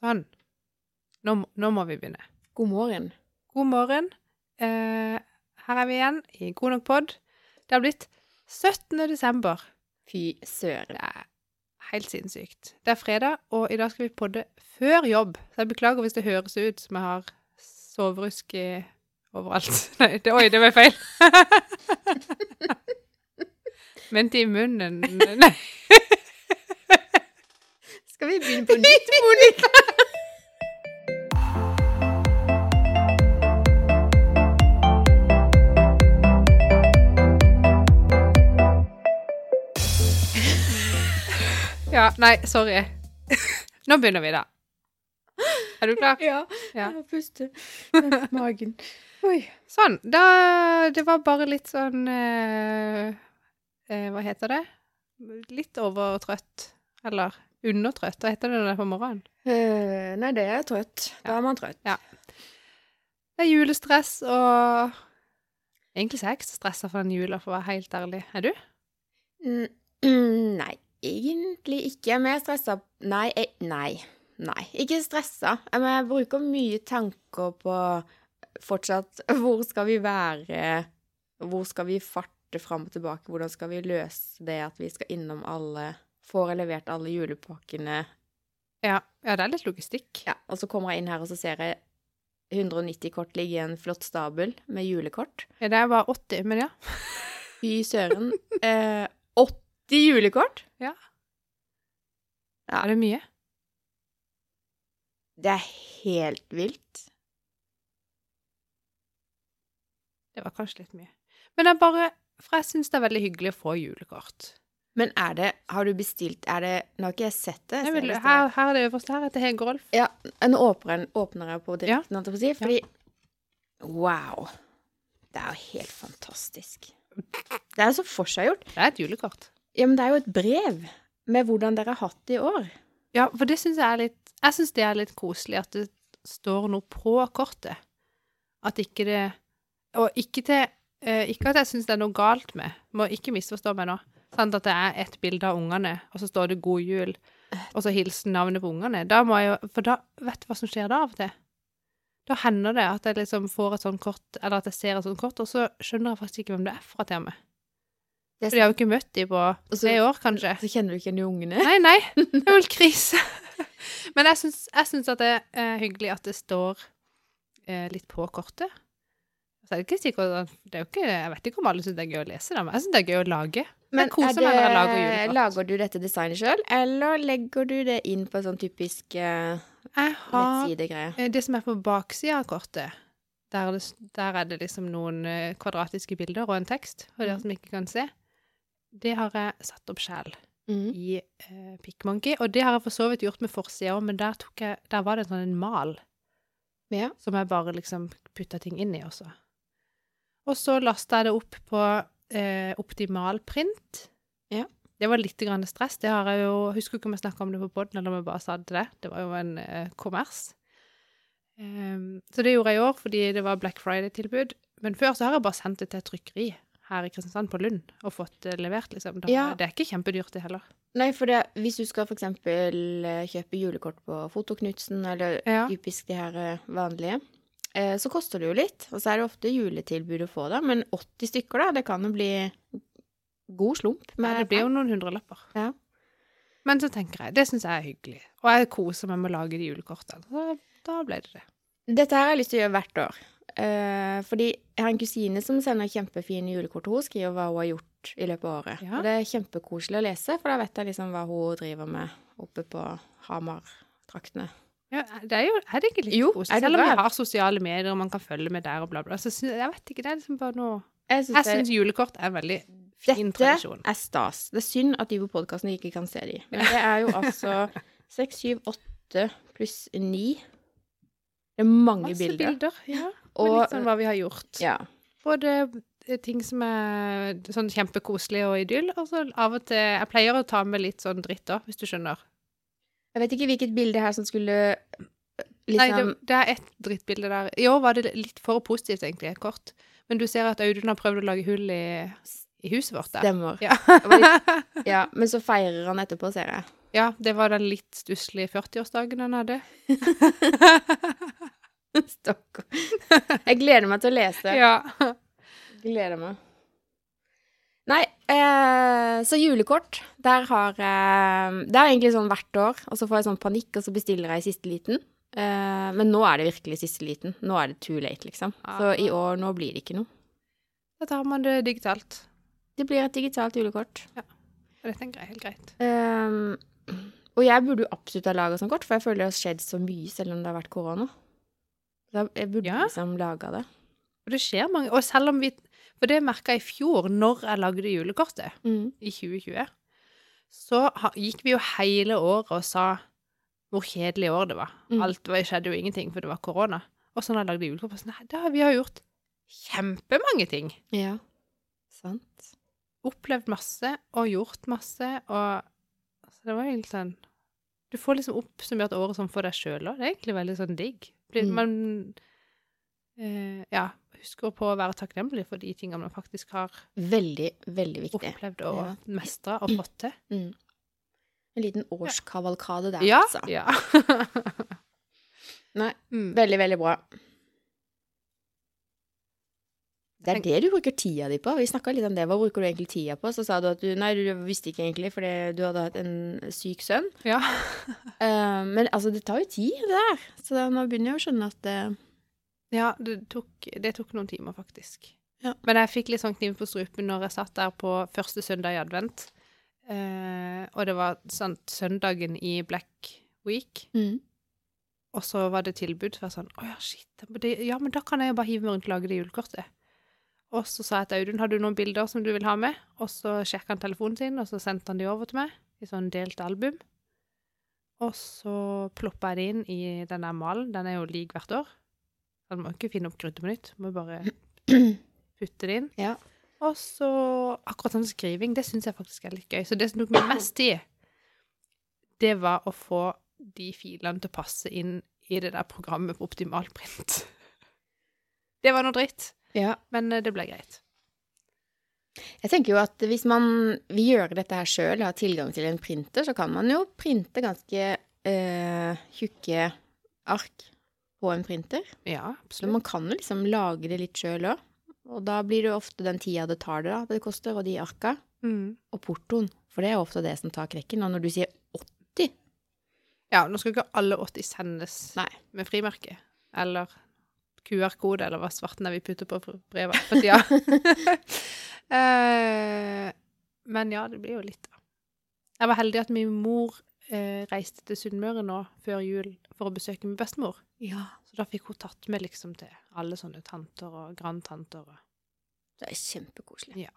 Sånn. Nå, nå må vi begynne. God morgen. God morgen. Eh, her er vi igjen i God nok pod. Det har blitt 17. desember. Fy søren. Det er helt sinnssykt. Det er fredag, og i dag skal vi podde før jobb. Så jeg beklager hvis det høres ut som jeg har soverusk i overalt. Nei, det, oi, det var feil. Vent i munnen Nei. Skal vi begynne på nytt, Monica? Ja, nei, sorry. Nå begynner vi, da. Er du klar? Ja. Ja. Jeg puster med magen. Oi. Sånn. Da Det var bare litt sånn eh, eh, Hva heter det? Litt overtrøtt. Eller undertrøtt. Hva heter det når det er på morgenen? Eh, nei, det er trøtt. Da er man trøtt. Ja. Det er julestress, og Egentlig så er jeg ikke så stressa for den jula, for å være helt ærlig. Er du? Mm, mm, nei, egentlig ikke. Men jeg er stressa Nei, jeg, nei. Nei, ikke stressa. Men jeg bruker mye tanker på fortsatt Hvor skal vi være? Hvor skal vi farte fram og tilbake? Hvordan skal vi løse det at vi skal innom alle Får levert alle julepakkene? Ja, ja det er litt logistikk. Ja, og så kommer jeg inn her, og så ser jeg 190 kort ligge i en flott stabel med julekort. Ja, det er bare 80, men ja. Fy søren. Eh, 80 julekort? Ja. Ja. Er det mye? Det er helt vilt. Det var kanskje litt mye. Men er bare For jeg syns det er veldig hyggelig å få julekort. Men er det Har du bestilt Er det Nå har ikke jeg sett det. Jeg vil, her, her er det øverste. Her heter Hege Rolf. Ja, nå åpner jeg, åpner jeg på direkten, holdt jeg på å si, fordi Wow. Det er jo helt fantastisk. Det er så forseggjort. Det er et julekort. Ja, men det er jo et brev med hvordan dere har hatt det i år. Ja, for det syns jeg er litt Jeg syns det er litt koselig at det står noe på kortet. At ikke det Og ikke til eh, Ikke at jeg syns det er noe galt med, må ikke misforstå meg nå. Sant at det er et bilde av ungene, og så står det 'God jul', og så hilsen navnet på ungene. Da må jeg jo For da Vet du hva som skjer da av og til? Da hender det at jeg liksom får et sånt kort, eller at jeg ser et sånt kort, og så skjønner jeg faktisk ikke hvem det er fra til og Det For jeg har jo ikke møtt dem på tre år, kanskje. Så kjenner du ikke igjen de ungene. Nei, nei. Det er vel krise. Men jeg syns, at det er hyggelig at det står eh, litt på kortet. Så er det ikke sikkert at det er jo ikke, Jeg vet ikke om alle syns det er gøy å lese det, men jeg syns det er gøy å lage. Men er jeg lager lager du dette designet sjøl, eller legger du det inn på en sånn typisk har nettsidegreie? eh, det som er på baksida av kortet. Der er, det, der er det liksom noen eh, kvadratiske bilder og en tekst, og dere Mhm. som ikke kan se. Det har jeg satt opp sjæl. mm. i uh, Pikkmonkey. Og det har jeg for så vidt gjort med forsida òg, men der, tok jeg, der var det en sånn en mal Ja. som jeg bare liksom putta ting inn i også. Og så lasta jeg det opp på eh, optimalprint. Ja. Det var litt grann stress. Det har jeg jo Husker ikke om jeg snakka om det på poden, eller om jeg bare sa det. det. Det var jo en eh, kommers. Um, så det gjorde jeg i år fordi det var Black Friday-tilbud. Men før så har jeg bare sendt det til trykkeri her i Kristiansand, på Lund, og fått det levert, liksom. Da, Ja. Det er ikke kjempedyrt, det heller. Nei, for det, hvis du skal eksempel eh, kjøpe julekort på Fotoknutsen, eller Ja. typisk de her eh, vanlige, eh, så koster det jo litt. Og så er det ofte juletilbud å få da, men 80 stykker da, det kan jo bli god slump. Men det blir jo noen hundrelapper. Ja. Men så tenker jeg, det syns jeg er hyggelig. Og jeg koser meg med å lage de julekortene. Så da ble det det. Dette her har jeg lyst til å gjøre hvert år. Eh, fordi jeg har en kusine som sender kjempefine julekort, hun skriver hva hun har gjort i løpet av året. Ja. Og det er kjempekoselig å lese, for da vet jeg liksom hva hun driver med oppe på Hamar-traktene. Ja, det er jo er det ikke litt Jo, koselig? det Selv om vi har sosiale medier og man kan følge med der og bla, bla. Så synes, jeg vet ikke, det er liksom bare noe Jeg synes Jeg det- julekort er en veldig fin Dette tradisjon. er stas. Det er synd at de på podkasten ikke kan se de. Men det er jo altså seks, syv, åtte pluss ni. Det er mange Masse bilder. bilder. Ja. Og litt sånn hva vi har gjort. ja. Både eh, ting som er sånn kjempekoselig og idyll, og så av og til Jeg pleier å ta med litt sånn dritt òg, hvis du skjønner. Jeg vet ikke hvilket bilde her som skulle liksom Nei, det, det er ett drittbilde der. I år var det litt for positivt, egentlig, kort. Men du ser at Audun har prøvd å lage hull i, i huset vårt der. Stemmer. Ja. Litt- Ja, men så feirer han etterpå, ser jeg. Ja, det var den litt stusslige 40-årsdagen han hadde. Stakkar. Jeg gleder meg til å lese. Ja. Gleder meg. Nei, eh, så julekort, der har eh, Det er egentlig sånn hvert år, og så får jeg sånn panikk, og så bestiller jeg i siste liten. Eh, men nå er det virkelig siste liten. Nå er det too late, liksom. Så i år, nå blir det ikke noe. Da tar man det digitalt. Det blir et digitalt julekort. Og det er helt greit. Um, og jeg burde jo absolutt ha laga sånn kort, for jeg føler det har skjedd så mye selv om det har vært korona. Så jeg burde Ja. liksom laga det. Og det skjer mange Og selv om vi For det merka jeg i fjor, når jeg lagde julekortet, Mm. i 2020, så gikk vi jo hele året og sa hvor kjedelig år det var. Mm. Alt var, skjedde jo ingenting, for det var korona. Og så når jeg lagde julekort, sånn Nei, da vi har gjort kjempemange ting. Ja. Sant. Opplevd masse og gjort masse, og Så det var egentlig sånn Du får liksom oppsummert året sånn for deg sjøl òg. Det er egentlig veldig sånn digg. Blir- Mm. Man eh, ja, husker på å være takknemlig for de tingene man faktisk har Veldig, veldig viktig. opplevd og Ja. mestra og fått til. Mm. En liten årskavalkade der, Ja. altså. ja. Nei, mm. veldig, veldig bra. Det er det du bruker tida di på. Vi snakka litt om det. Hva bruker du egentlig tida på? Så sa du at du Nei, du visste ikke egentlig fordi du hadde hatt en syk sønn. ja. uh, men altså, det tar jo tid, det der. Så da, nå begynner jeg å skjønne at det... Ja, det tok, det tok noen timer, faktisk. Ja. Men jeg fikk litt sånn kniv på strupen når jeg satt der på første søndag i advent. Uh, og det var sånn søndagen i Black Week, mm. og så var det tilbud. Så var jeg sånn Å ja, shit. Det, ja, men da kan jeg jo bare hive meg rundt og lage det julekortet. Og så sa jeg til Audun har du noen bilder som du vil ha med. Og så sjekka han telefonen sin, og så sendte han de over til meg i sånn delt album. Og så ploppa jeg det inn i den der malen. Den er jo lik hvert år. Så du må ikke finne opp kruttet på nytt. Du må bare putte det inn. Ja. Og så akkurat sånn skriving, det syns jeg faktisk er litt gøy. Så det som tok meg mest tid, det var å få de filene til å passe inn i det der programmet på optimalprint. Det var noe dritt, ja. men eh, det ble greit. Jeg tenker jo at hvis man vil gjøre dette her sjøl, har tilgang til en printer, så kan man jo printe ganske eh, tjukke ark på en printer. Ja, absolutt. man kan jo liksom lage det litt sjøl òg. Og da blir det jo ofte den tida det tar det, da, det koster, og de arka. Mm. Og portoen. For det er ofte det som tar krekken. Og når du sier 80 Ja, nå skal ikke alle 80 sendes Nei. med frimerke. Eller QR-kode, eller hva svarten er vi putter på brevet for tida. eh, men ja, det blir jo litt, da. Jeg var heldig at min mor eh, reiste til Sunnmøre nå før jul for å besøke min bestemor. Ja. Så da fikk hun tatt med liksom til alle sånne tanter og grandtanter. og Det er kjempekoselig. Ja.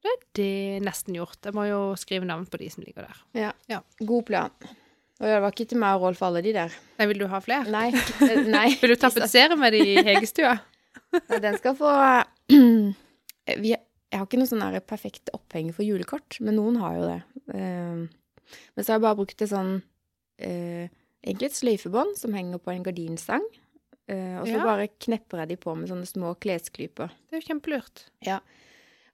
Det er det nesten gjort. Jeg må jo skrive navn på de som ligger der. Ja. God plan. Det var ikke til meg og Rolf alle de der. Nei, vil du ha flere? Nei. eh, nei. Vil du tapetsere med de i Hegestua? Ja, Den skal få vi, Jeg har ikke noe sånn perfekt oppheng for julekort, men noen har jo det. Eh, Men så har jeg bare brukt et sånn eh, Egentlig et sløyfebånd som henger på en gardinstang. Eh, og så Ja. bare knepper jeg de på med sånne små klesklyper. Det er jo kjempelurt.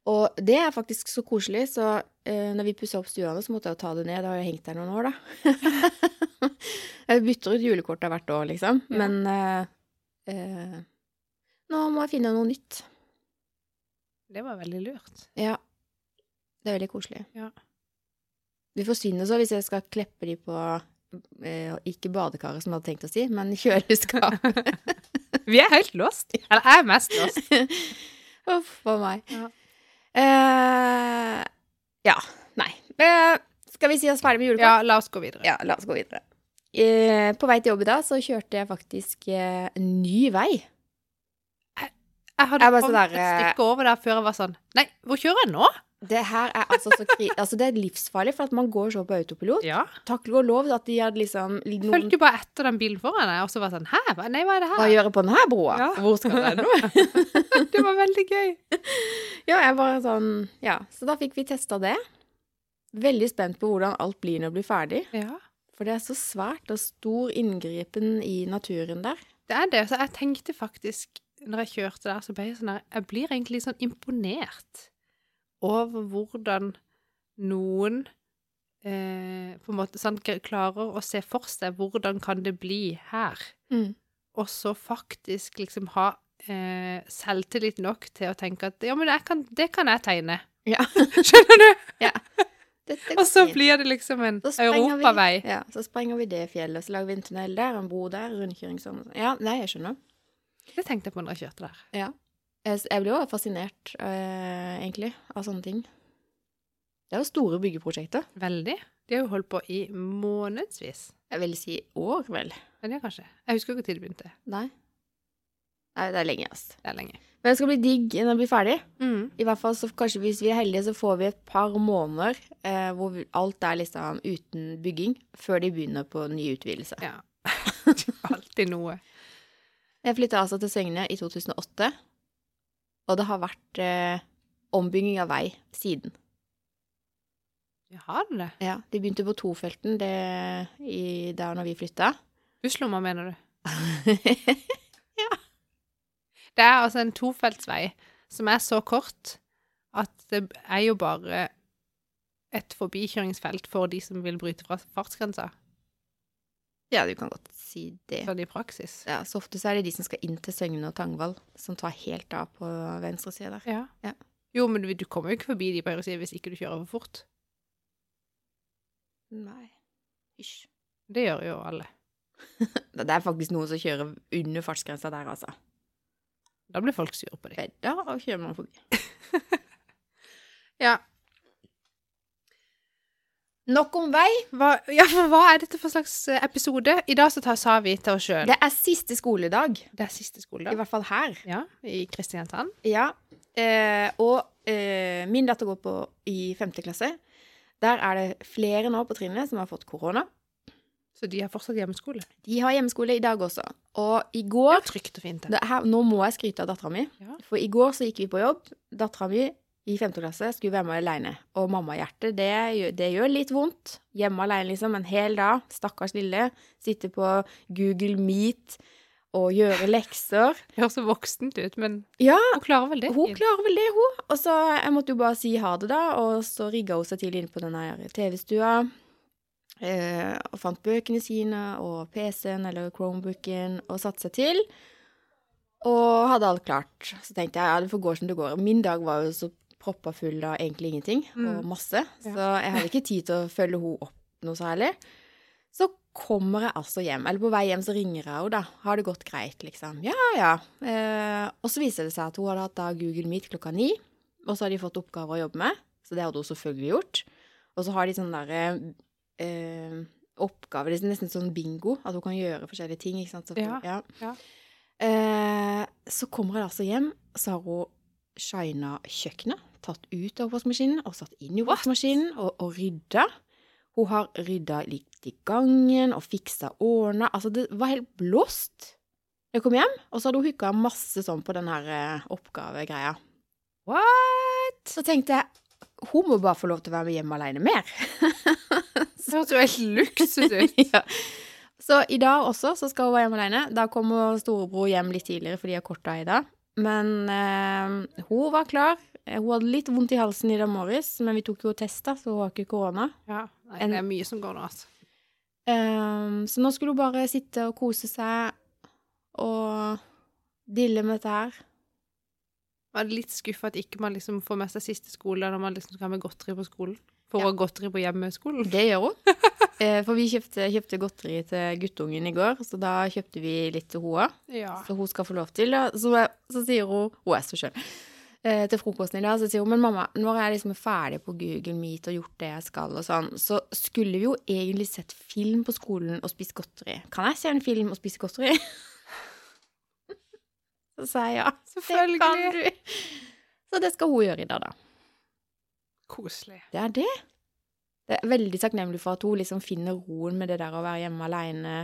Og det er faktisk så koselig, så eh, når vi pusser opp stuene, så måtte jeg jo ta det ned. Det har jo hengt der noen år, da. jeg bytter ut julekorta hvert år, liksom. Ja. Men eh, eh, nå må jeg finne noe nytt. Det var veldig lurt. Ja. Det er veldig koselig. Ja. De forsvinner så hvis jeg skal kleppe de på eh, ikke badekaret, som jeg hadde tenkt å si, men kjøleskapet. Vi er helt lost. Eller jeg er mest lost. Uff a meg. Ja. Eh, ja. Nei. Uh, skal vi si oss ferdig med julekort? Ja, la oss gå videre. Ja, la oss gå videre. Uh, på vei til jobb i dag så kjørte jeg faktisk en ny vei. Jeg hadde Jeg kommet der, et stykke over der før jeg var sånn Nei, hvor kjører jeg nå? Det her er altså så kri... Altså, det er livsfarlig, for at man går så på autopilot. Ja. Takk og lov at de hadde liksom noen... Fulgte jo bare etter den bilen foran deg, og så var det sånn Hæ? Nei, hva er det her? Hva gjør jeg på denne broa? Ja. Hvor skal jeg nå? Det var veldig gøy. ja, jeg bare sånn Ja, så da fikk vi testa det. Veldig spent på hvordan alt blir når det blir ferdig. Ja. For det er så svært og stor inngripen i naturen der. Det er det. Så jeg tenkte faktisk, når jeg kjørte der, så ble jeg sånn her Jeg blir egentlig sånn imponert over hvordan noen eh, på en måte sånn klarer å se for seg hvordan kan det bli her, Mm. og så faktisk liksom ha eh, selvtillit nok til å tenke at ja, men kan, det kan jeg tegne. Ja. Skjønner du? Dette går Og så blir det liksom en europavei. Ja, så sprenger vi det fjellet, så lager vi en tunnel der, en bro der, rundkjøring sånn. sånn. Ja, nei, jeg skjønner. Det tenkte jeg på når jeg kjørte der. Ja. Jeg, blir jo fascinert, eh, egentlig, av sånne ting. Det er jo store byggeprosjekter. Veldig. De har jo holdt på i månedsvis. Jeg vil si år, vel. Men det kanskje. Jeg husker ikke når det begynte. Nei. Nei, det er lenge, altså. Det er lenge. Men det skal bli digg når det blir ferdig. Mm. I hvert fall så kanskje hvis vi er heldige, så får vi et par måneder eh, hvor vi- alt er liksom uten bygging, før de begynner på ny utvidelse. Ja. Alltid noe. Jeg flytta altså til Søgne i 2008, og det har vært eh, ombygging av vei siden. Vi har det? Ja, De begynte på tofelten det, i, der når vi flytta. Busslomma, mener du? ja. Det er altså en tofeltsvei som er så kort at det er jo bare et forbikjøringsfelt for de som vil bryte fra fartsgrensa, ja, du kan godt si det. sånn i praksis. Ja, Så ofte så er det de som skal inn til Søgne og Tangvall, som tar helt av på venstre side der. Ja. Ja. Jo, men du, du kommer jo ikke forbi de på høyre side hvis ikke du kjører for fort. Nei. Hysj. Det gjør jo alle. Det er faktisk noen som kjører under fartsgrensa der, altså. Da blir folk sure på dem. Da kjører man forbi. Ja. Nok om vei. Hva, ja, hva er dette for slags eh, episode? I dag så tar, sa vi til oss sjøl Det er siste skoledag, Det er siste skoledag. i hvert fall her. Ja, i Kristiansand. Ja. Eh, og eh, min datter går på i femte klasse. Der er det flere nå på trinnet som har fått korona. Så de har fortsatt hjemmeskole. De har hjemmeskole i dag også. Og i Det går er trygt og fint. det. det her, Nå må jeg skryte av dattera mi. Ja. For i går så gikk vi på jobb. Dattera mi i femte klasse skulle være med aleine. Og mammahjertet, det, det gjør litt vondt. Hjemme aleine, liksom. En hel dag. Stakkars lille. Sitte på Google Meet og gjøre lekser. Det høres så voksent ut, men Ja, hun klarer vel det? hun klarer vel det, hun. Og så jeg måtte jo bare si ha det, da. Og så rigga hun seg til inn på denne TV-stua. Eh, og fant bøkene sine og PC-en eller Chromebooken og satte seg til. Og hadde alt klart. Så tenkte jeg ja, det får gå som det går. Min dag var jo så proppa full av egentlig ingenting, og Mm. masse. Så jeg hadde ikke tid til å følge henne opp noe særlig. Så kommer jeg altså hjem. Eller på vei hjem så ringer jeg henne, da. Har det gått greit, liksom? Ja, ja. Eh, og så viser det seg at hun hadde hatt da Google Meet klokka ni. Og så har de fått oppgaver å jobbe med. Så det hadde hun selvfølgelig gjort. Og så har de sånn derre eh, oppgaver Det er nesten sånn bingo. At hun kan gjøre forskjellige ting. ikke? Så, Ja, ja. ja. Eh, så kommer jeg altså hjem, så har hun shina kjøkkenet. Tatt ut av oppvaskmaskinen og satt inn i oppvaskmaskinen og, og rydda. Hun har rydda litt i gangen og fiksa årene. Altså, det var helt blåst. Jeg kom hjem, og så hadde hun hooka masse sånn på den her eh, oppgavegreia. What? Så tenkte jeg hun må bare få lov til å være med hjemme alene mer. Det høres jo helt luksus ut. ja. Så i dag også så skal hun være hjemme alene. Da kommer storebror hjem litt tidligere fordi de har kort dag i dag. Men eh, hun var klar. Hun hadde litt vondt i halsen i dag morges, men vi tok jo test, så hun har ikke korona. Ja, nei, det er mye som går nå, altså. Um, så nå skulle hun bare sitte og kose seg og dille med dette her. Var det litt skuffa at ikke man liksom får med seg siste skole når man liksom skal ha med godteri på skolen. Får Ja. hun godteri på hjemmeskolen? Det gjør hun. Eh, for vi kjøpte, kjøpte godteri til guttungen i går, så da kjøpte vi litt til henne. Ja. Så hun skal få lov til. Så, så sier hun Hun er så skjønn. Eh, til frokosten i dag så sier hun men mamma, når jeg liksom er ferdig på Google Meet og gjort det jeg skal, og sånn, så skulle vi jo egentlig sett film på skolen og spist godteri. Kan jeg se en film og spise godteri? så sa jeg ja. Det kan du. Så det skal hun gjøre i dag, da. Koselig. Det er det. Det er veldig takknemlig for at hun liksom finner roen med det der å være hjemme alene.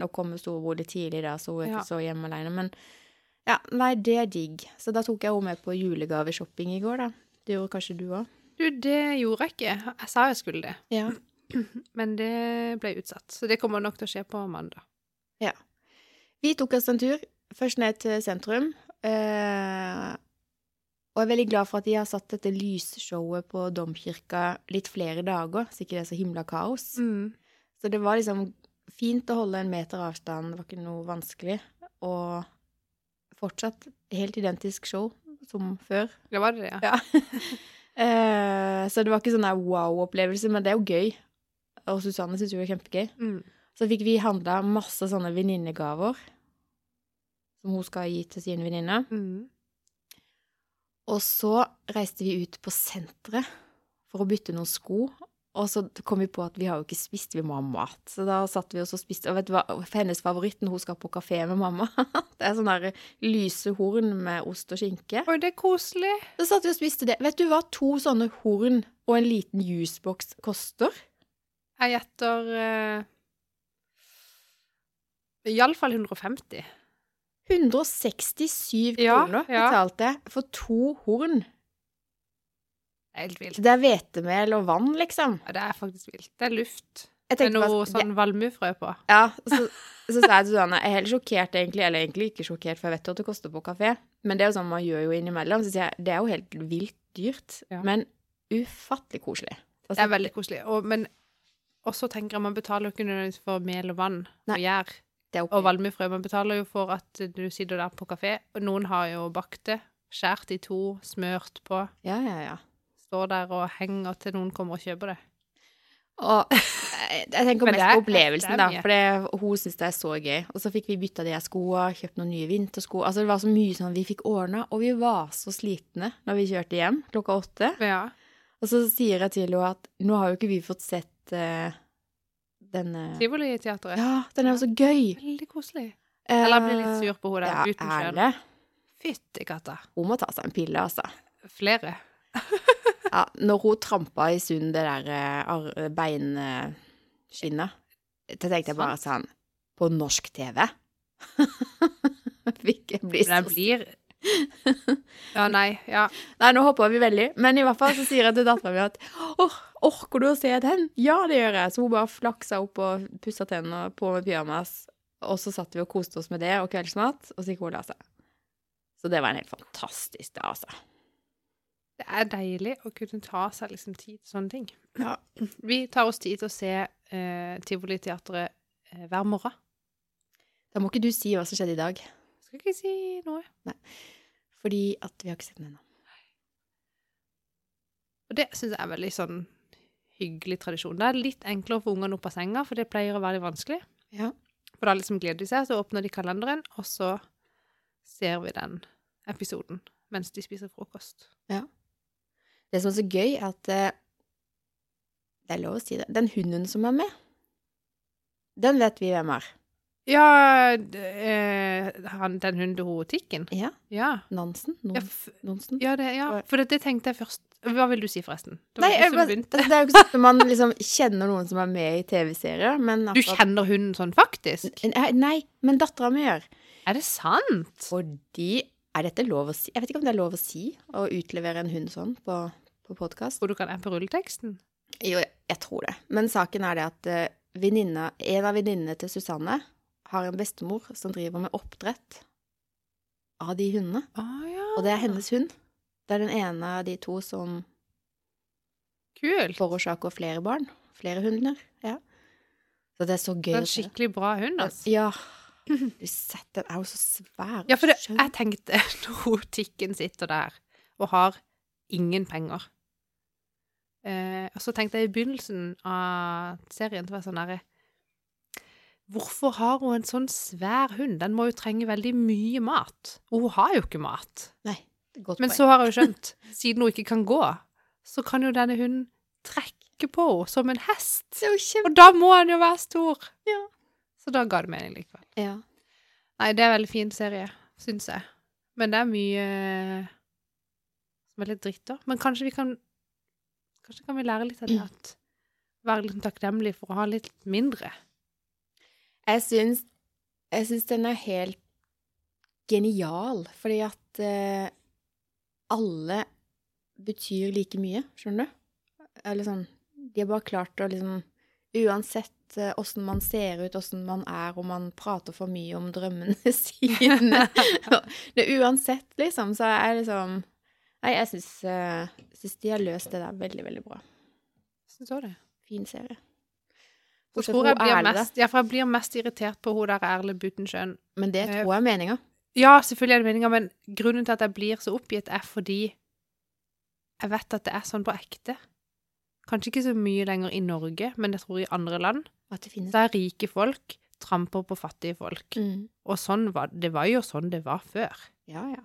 Nå kommer storebror litt tidlig, da, så hun er Ja. ikke så hjemme alene. Men ja, nei, det er digg. Så da tok jeg henne med på julegaveshopping i går, da. Det gjorde kanskje du òg? Du, det gjorde jeg ikke. Jeg sa jeg skulle det, Ja. men det ble utsatt. Så det kommer nok til å skje på mandag. Ja. Vi tok oss en tur. Først ned til sentrum. Eh, Og jeg er veldig glad for at de har satt dette lysshowet på Domkirka litt flere dager, så ikke det er så himla kaos. Mm. Så det var liksom fint å holde en meter avstand, det var ikke noe vanskelig. Og fortsatt helt identisk show som før. Det var det, ja. Ja. Eh, så det var ikke sånn wow-opplevelse, men det er jo gøy. Og Susanne syntes jo det var kjempegøy. Mm. Så fikk vi handla masse sånne venninnegaver som hun skal gi til sine venninner. Mm. Og så reiste vi ut på senteret for å bytte noen sko. Og så kom vi på at vi har jo ikke spist, vi må ha mat. Så da satt vi oss og spiste. Og vet du hva, hennes favoritt når hun skal på kafé med mamma, det er sånne der lyse horn med ost og skinke. Oi, det er koselig. Så satt vi og spiste det. Vet du hva to sånne horn og en liten juiceboks koster? Jeg gjetter uh, Iallfall 150. 167 Ja, kroner betalte jeg for to horn. Det er helt vilt. Det er hvetemel og vann, liksom. Ja, det er faktisk vilt. Det er luft. Det er noe bare, sånn valmuefrø på. Ja, så, så sa jeg til Susanne, jeg er helt sjokkert egentlig, eller egentlig ikke sjokkert, for jeg vet jo at det koster på kafé, men det er jo sånn man gjør jo innimellom, så sier jeg, det er jo helt vilt dyrt, Ja. men ufattelig koselig. Det er veldig koselig. Og, men også tenker jeg man betaler jo ikke nødvendigvis for mel og vann Nei. og gjær er og valmuefrø. Man betaler jo for at du sitter der på kafé, og noen har jo bakt det, skjært i to, smørt på, Ja, ja, ja. står der og henger til noen kommer og kjøper det. Og jeg, tenker mest på opplevelsen, da, for hun synes det er så gøy. Og så fikk vi bytta de skoa, kjøpt noen nye vintersko. Altså det var så mye sånn vi fikk ordna, og vi var så slitne når vi kjørte hjem klokka åtte. Ja. Og så sier jeg til henne at nå har jo ikke vi fått sett eh, denne Tivoliteatret. Ja, den er jo så gøy. Veldig koselig. Eh, Eller blir litt sur på henne Ja, uten kjønn. Fytti katta. Hun må ta seg en pille, altså. Flere. Ja, når hun trampa i sund det der eh, beinskinnet, da tenkte jeg bare sånn På norsk TV? Fikk jeg bli så jeg blir Ja, nei. Ja. Nei, nå hopper vi veldig, men i hvert fall så sier jeg til dattera mi at åh, orker du å se den? Ja, det gjør jeg. Så hun bare flaksa opp og pussa tennene på med pyjamas. Og så satt vi og koste oss med det og kveldsmat, og så gikk hun og la seg. Så det var en helt fantastisk dag, altså. Det er deilig å kunne ta seg liksom tid til sånne ting. Ja. Vi tar oss tid til å se eh, Tivoliteatret eh, hver morgen. Da må ikke du si hva som skjedde i dag, Skal ikke si noe. fordi at vi har ikke sett den ennå. Og det syns jeg er veldig sånn hyggelig tradisjon. Det er litt enklere å få ungene opp av senga, for det pleier å være litt vanskelig. Ja. For da liksom gleder de seg, så åpner de kalenderen, og så ser vi den episoden mens de spiser frokost. Ja. Det som er så gøy, er at eh, Det er lov å si det. Den hunden som er med, den vet vi hvem er. Ja, eh, han, den hundehotikken? Ja. Ja. Nansen? Non ja, Nonsen? ja, det, ja, for det, det tenkte jeg først. Hva vil du si, forresten? Det Nei, jeg begynte. altså, det er jo ikke sånn at man liksom kjenner noen som er med i TV-serier, men Du kjenner hunden sånn faktisk? Nei, men dattera mi gjør. Er det sant? Fordi Er dette lov å si? Jeg vet ikke om det er lov å si å utlevere en hund sånn på, på podkast. Hvor du kan appe rulleteksten? Jo, jeg tror det. Men saken er det at uh, en av venninnene til Susanne har en bestemor som driver med oppdrett av de hundene. Ah, ja. Og det er hennes hund. Det er den ene av de to som Kult. forårsaker flere barn. Flere hunder. Ja. Så det er så gøy. Det er en skikkelig bra hund, altså. Ja. Du sett, den er jo så svær. Ja, for det, jeg tenkte når tikken sitter der og har ingen penger eh, Og så tenkte jeg i begynnelsen av serien til å være sånn derre Hvorfor har hun en sånn svær hund? Den må jo trenge veldig mye mat. Og hun har jo ikke mat. Nei, godt Men så har hun skjønt, siden hun ikke kan gå, så kan jo denne hunden trekke på henne som en hest. Det er. Og da må han jo være stor. Ja. Så da ga det mening likevel. Ja. Nei, det er en veldig fin serie, syns jeg. Men det er mye som er litt dritt, da. Men kanskje vi kan Kanskje kan vi lære litt av det at Være litt takknemlig for å ha litt mindre. Jeg syns, jeg syns den er helt genial, fordi at eh, alle betyr like mye, skjønner du? Eller sånn De har bare klart å liksom Uansett eh, åssen man ser ut, åssen man er, om man prater for mye om drømmene sine det, Uansett, liksom, så er liksom Nei, jeg syns, eh, syns de har løst det der veldig, veldig bra. Syns òg det. Fin serie. Så tror jeg blir mest, ja, jeg blir mest irritert på hun der Erle Butenschøn. Men det Eh, tror jeg er meninga. Ja, selvfølgelig er det meninga, men grunnen til at jeg blir så oppgitt, er fordi jeg vet at det er sånn på ekte. Kanskje ikke så mye lenger i Norge, men jeg tror i andre land. At det finnes Der rike folk tramper på fattige folk. mm. Og sånn var, det var jo sånn det var før. Ja, ja.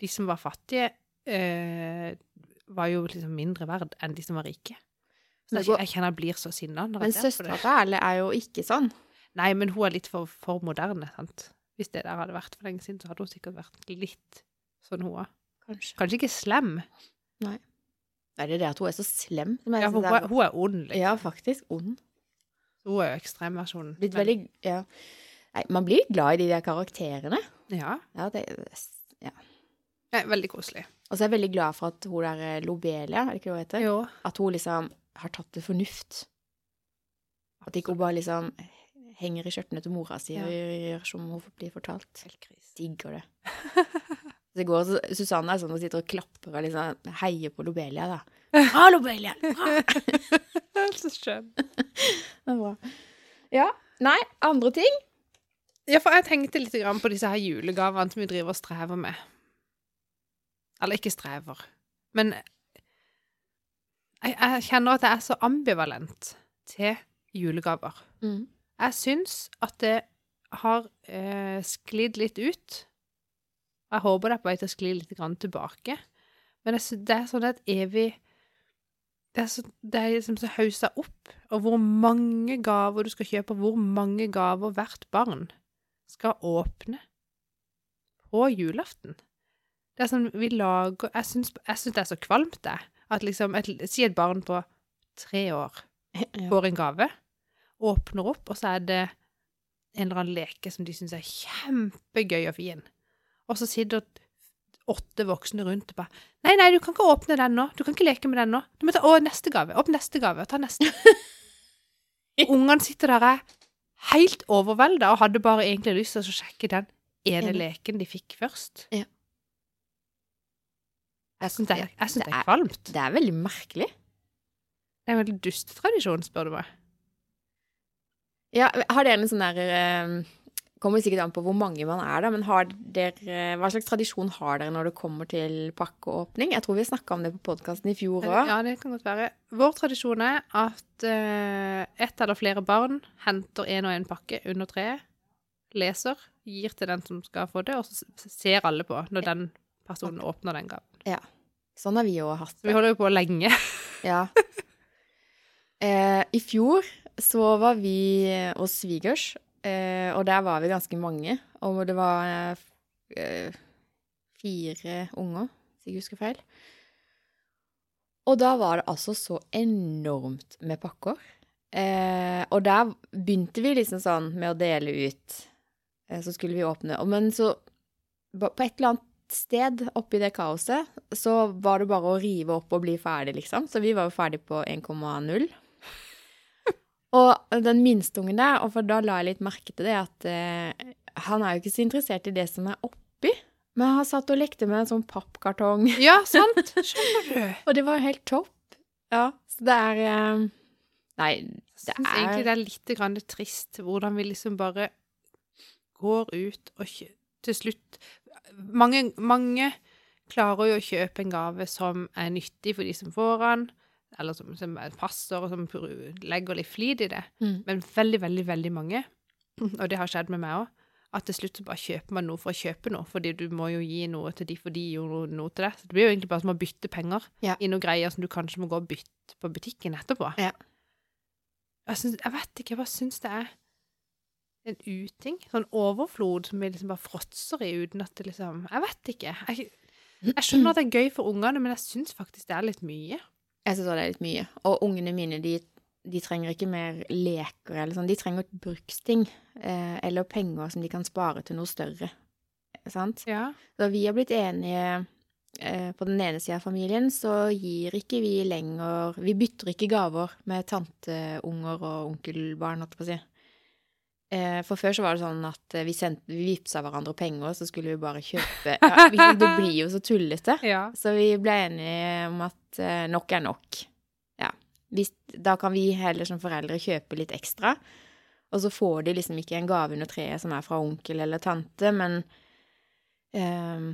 De som var fattige, øh, var jo liksom mindre verd enn de som var rike. Jeg, går- jeg kjenner jeg blir så sinna Men søstera til Erle er jo ikke sånn. Nei, men hun er litt for, for moderne, sant. Hvis det der hadde vært for lenge siden, så hadde hun sikkert vært litt sånn hun er. Kanskje. Kanskje ikke slem. Nei, er det det at hun er så slem. som jeg Ja, for hun er- er, hun er ond, liksom. ja, faktisk. Ond. Hun er jo ekstremversjonen. Blitt men- veldig Ja. Nei, man blir glad i de der karakterene. Ja. Ja, det ja. ja. Veldig koselig. Og så er jeg veldig glad for at hun der eh, Lobelia, er det ikke det hun heter? Jo. At hun liksom har tatt til fornuft. At ikke hun bare liksom henger i skjørtene til mora si og gjør som hun blir fortalt. Digger det. Så det går, så Susanne er sånn og sitter og klapper og liksom heier på Lobelia, da. Ha, Lobelia! Ha! Så skjønn. Det er bra. Ja. Nei, andre ting? Ja, for jeg tenkte litt på disse her julegavene som vi driver og strever med. Eller ikke strever, men jeg, jeg kjenner at jeg er så ambivalent til julegaver. Mm. Jeg syns at det har eh, sklidd litt ut. Jeg håper det er på vei til å skli litt grann tilbake. Men jeg det er sånn et evig Det er, så, det er liksom så haussa opp. Og hvor mange gaver du skal kjøpe, og hvor mange gaver hvert barn skal åpne på julaften. Det er sånn vi lager Jeg syns, det er så kvalmt, det. At liksom et, Si et barn på tre år får en gave, åpner opp, og så er det en eller annen leke som de syns er kjempegøy og fin. Og så sitter åtte voksne rundt og bare Nei, nei, du kan ikke åpne den nå. Du kan ikke leke med den nå. Du må ta Å, neste gave. Åpne neste gave. Ta neste. Ungene sitter der er helt overvelda og hadde bare egentlig lyst til å sjekke den ene leken de fikk først. Ja. Jeg syns det, Det det er kvalmt. Det er veldig merkelig. Det er en veldig dust tradisjon, spør du meg. Ja, har dere en sånn der eh, Kommer sikkert an på hvor mange man er, da, men har dere Hva slags tradisjon har dere når det kommer til pakkeåpning? Jeg tror vi snakka om det på podkasten i fjor òg. Ja, det kan godt være. Vår tradisjon er at uh, ett eller flere barn henter en og en pakke under treet, leser, gir til den som skal få det, og så ser alle på når den personen åpner den gaven. Sånn har vi òg hatt det. vi holder jo på lenge. Ja. Eh, I fjor så var vi hos svigers, eh, og der var vi ganske mange. Og det var eh, fire unger, hvis jeg ikke husker feil. Og da var det altså så enormt med pakker. Eh, og der begynte vi liksom sånn med å dele ut. Eh, så skulle vi åpne. Men så På et eller annet sted oppi det kaoset så var det bare å rive opp og bli ferdig, liksom. Så vi var jo ferdig på 1,0. Og den minste ungen der, og for da la jeg litt merke til det, at eh, han er jo ikke så interessert i det som er oppi. Men han satt og lekte med en sånn pappkartong. Ja, sant? Skjønner du? Og det var jo helt topp. Ja, så det er eh, Nei, Jeg det syns egentlig er det er litt grann trist hvordan vi liksom bare går ut og til slutt mange, mange klarer jo å kjøpe en gave som er nyttig for de som får den, eller som, som passer, og som legger litt flid i det. Mm. Men veldig, veldig, veldig mange, og det har skjedd med meg òg, at til slutt så bare kjøper man noe for å kjøpe noe, fordi du må jo gi noe til de, for de gjorde noe, noe til det. Så det blir jo egentlig bare som å bytte penger Ja. i noen greier som du kanskje må gå og bytte på butikken etterpå. Ja. Jeg, synes, jeg vet ikke, jeg bare syns det er en uting. Sånn overflod som vi liksom bare fråtser i uten at det liksom Jeg vet ikke. Jeg, jeg skjønner at det er gøy for ungene, men jeg syns faktisk det er litt mye. Jeg syns det er litt mye. Og ungene mine, de, de trenger ikke mer leker eller sånn. De trenger bruksting. Eh, eller penger som de kan spare til noe større. Sant? Ja. Så vi har blitt enige eh, På den ene sida av familien så gir ikke vi lenger Vi bytter ikke gaver med tanteunger og onkelbarn, holdt jeg på å si. Eh, For før så var det sånn at eh, vi, sendte, vi vippsa hverandre penger, så skulle vi bare kjøpe ja, vi- Det blir jo så tullete. Ja. Så vi ble enige om at eh, nok er nok. Ja. Hvis, da kan vi heller som foreldre kjøpe litt ekstra. Og så får de liksom ikke en gave under treet som er fra onkel eller tante, men eh,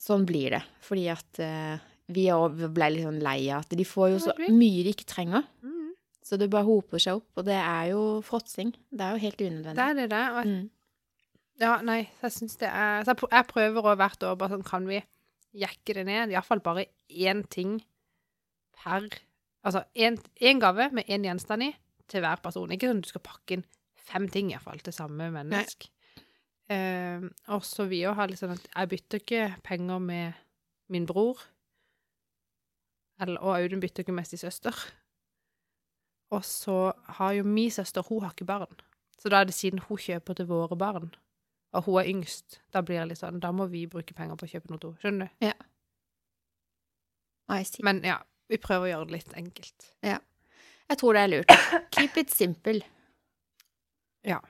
sånn blir det. Fordi at eh, vi òg ble litt sånn lei av at de får jo så mye de ikke trenger. Så det bare hoper seg opp, og det er jo fråtsing. Det er jo helt unødvendig. Det er det det. Og Mm. Ja, nei, jeg syns det er Så jeg, prøver å hvert år bare sånn Kan vi jekke det ned? Iallfall bare én ting per Altså én gave med én gjenstand i til hver person. Ikke sånn du skal pakke inn fem ting iallfall til samme menneske. Eh, og så vi òg har litt sånn at jeg bytter ikke penger med min bror. Eller, og Audun bytter ikke med sin søster. Og så har jo min søster Hun har ikke barn. Så da er det siden hun kjøper til våre barn, og hun er yngst, da blir det litt sånn Da må vi bruke penger på å kjøpe noe henne. Skjønner du? I see. Men ja, vi prøver å gjøre det litt enkelt. Ja. Jeg tror det er lurt. Keep it simple. Ja.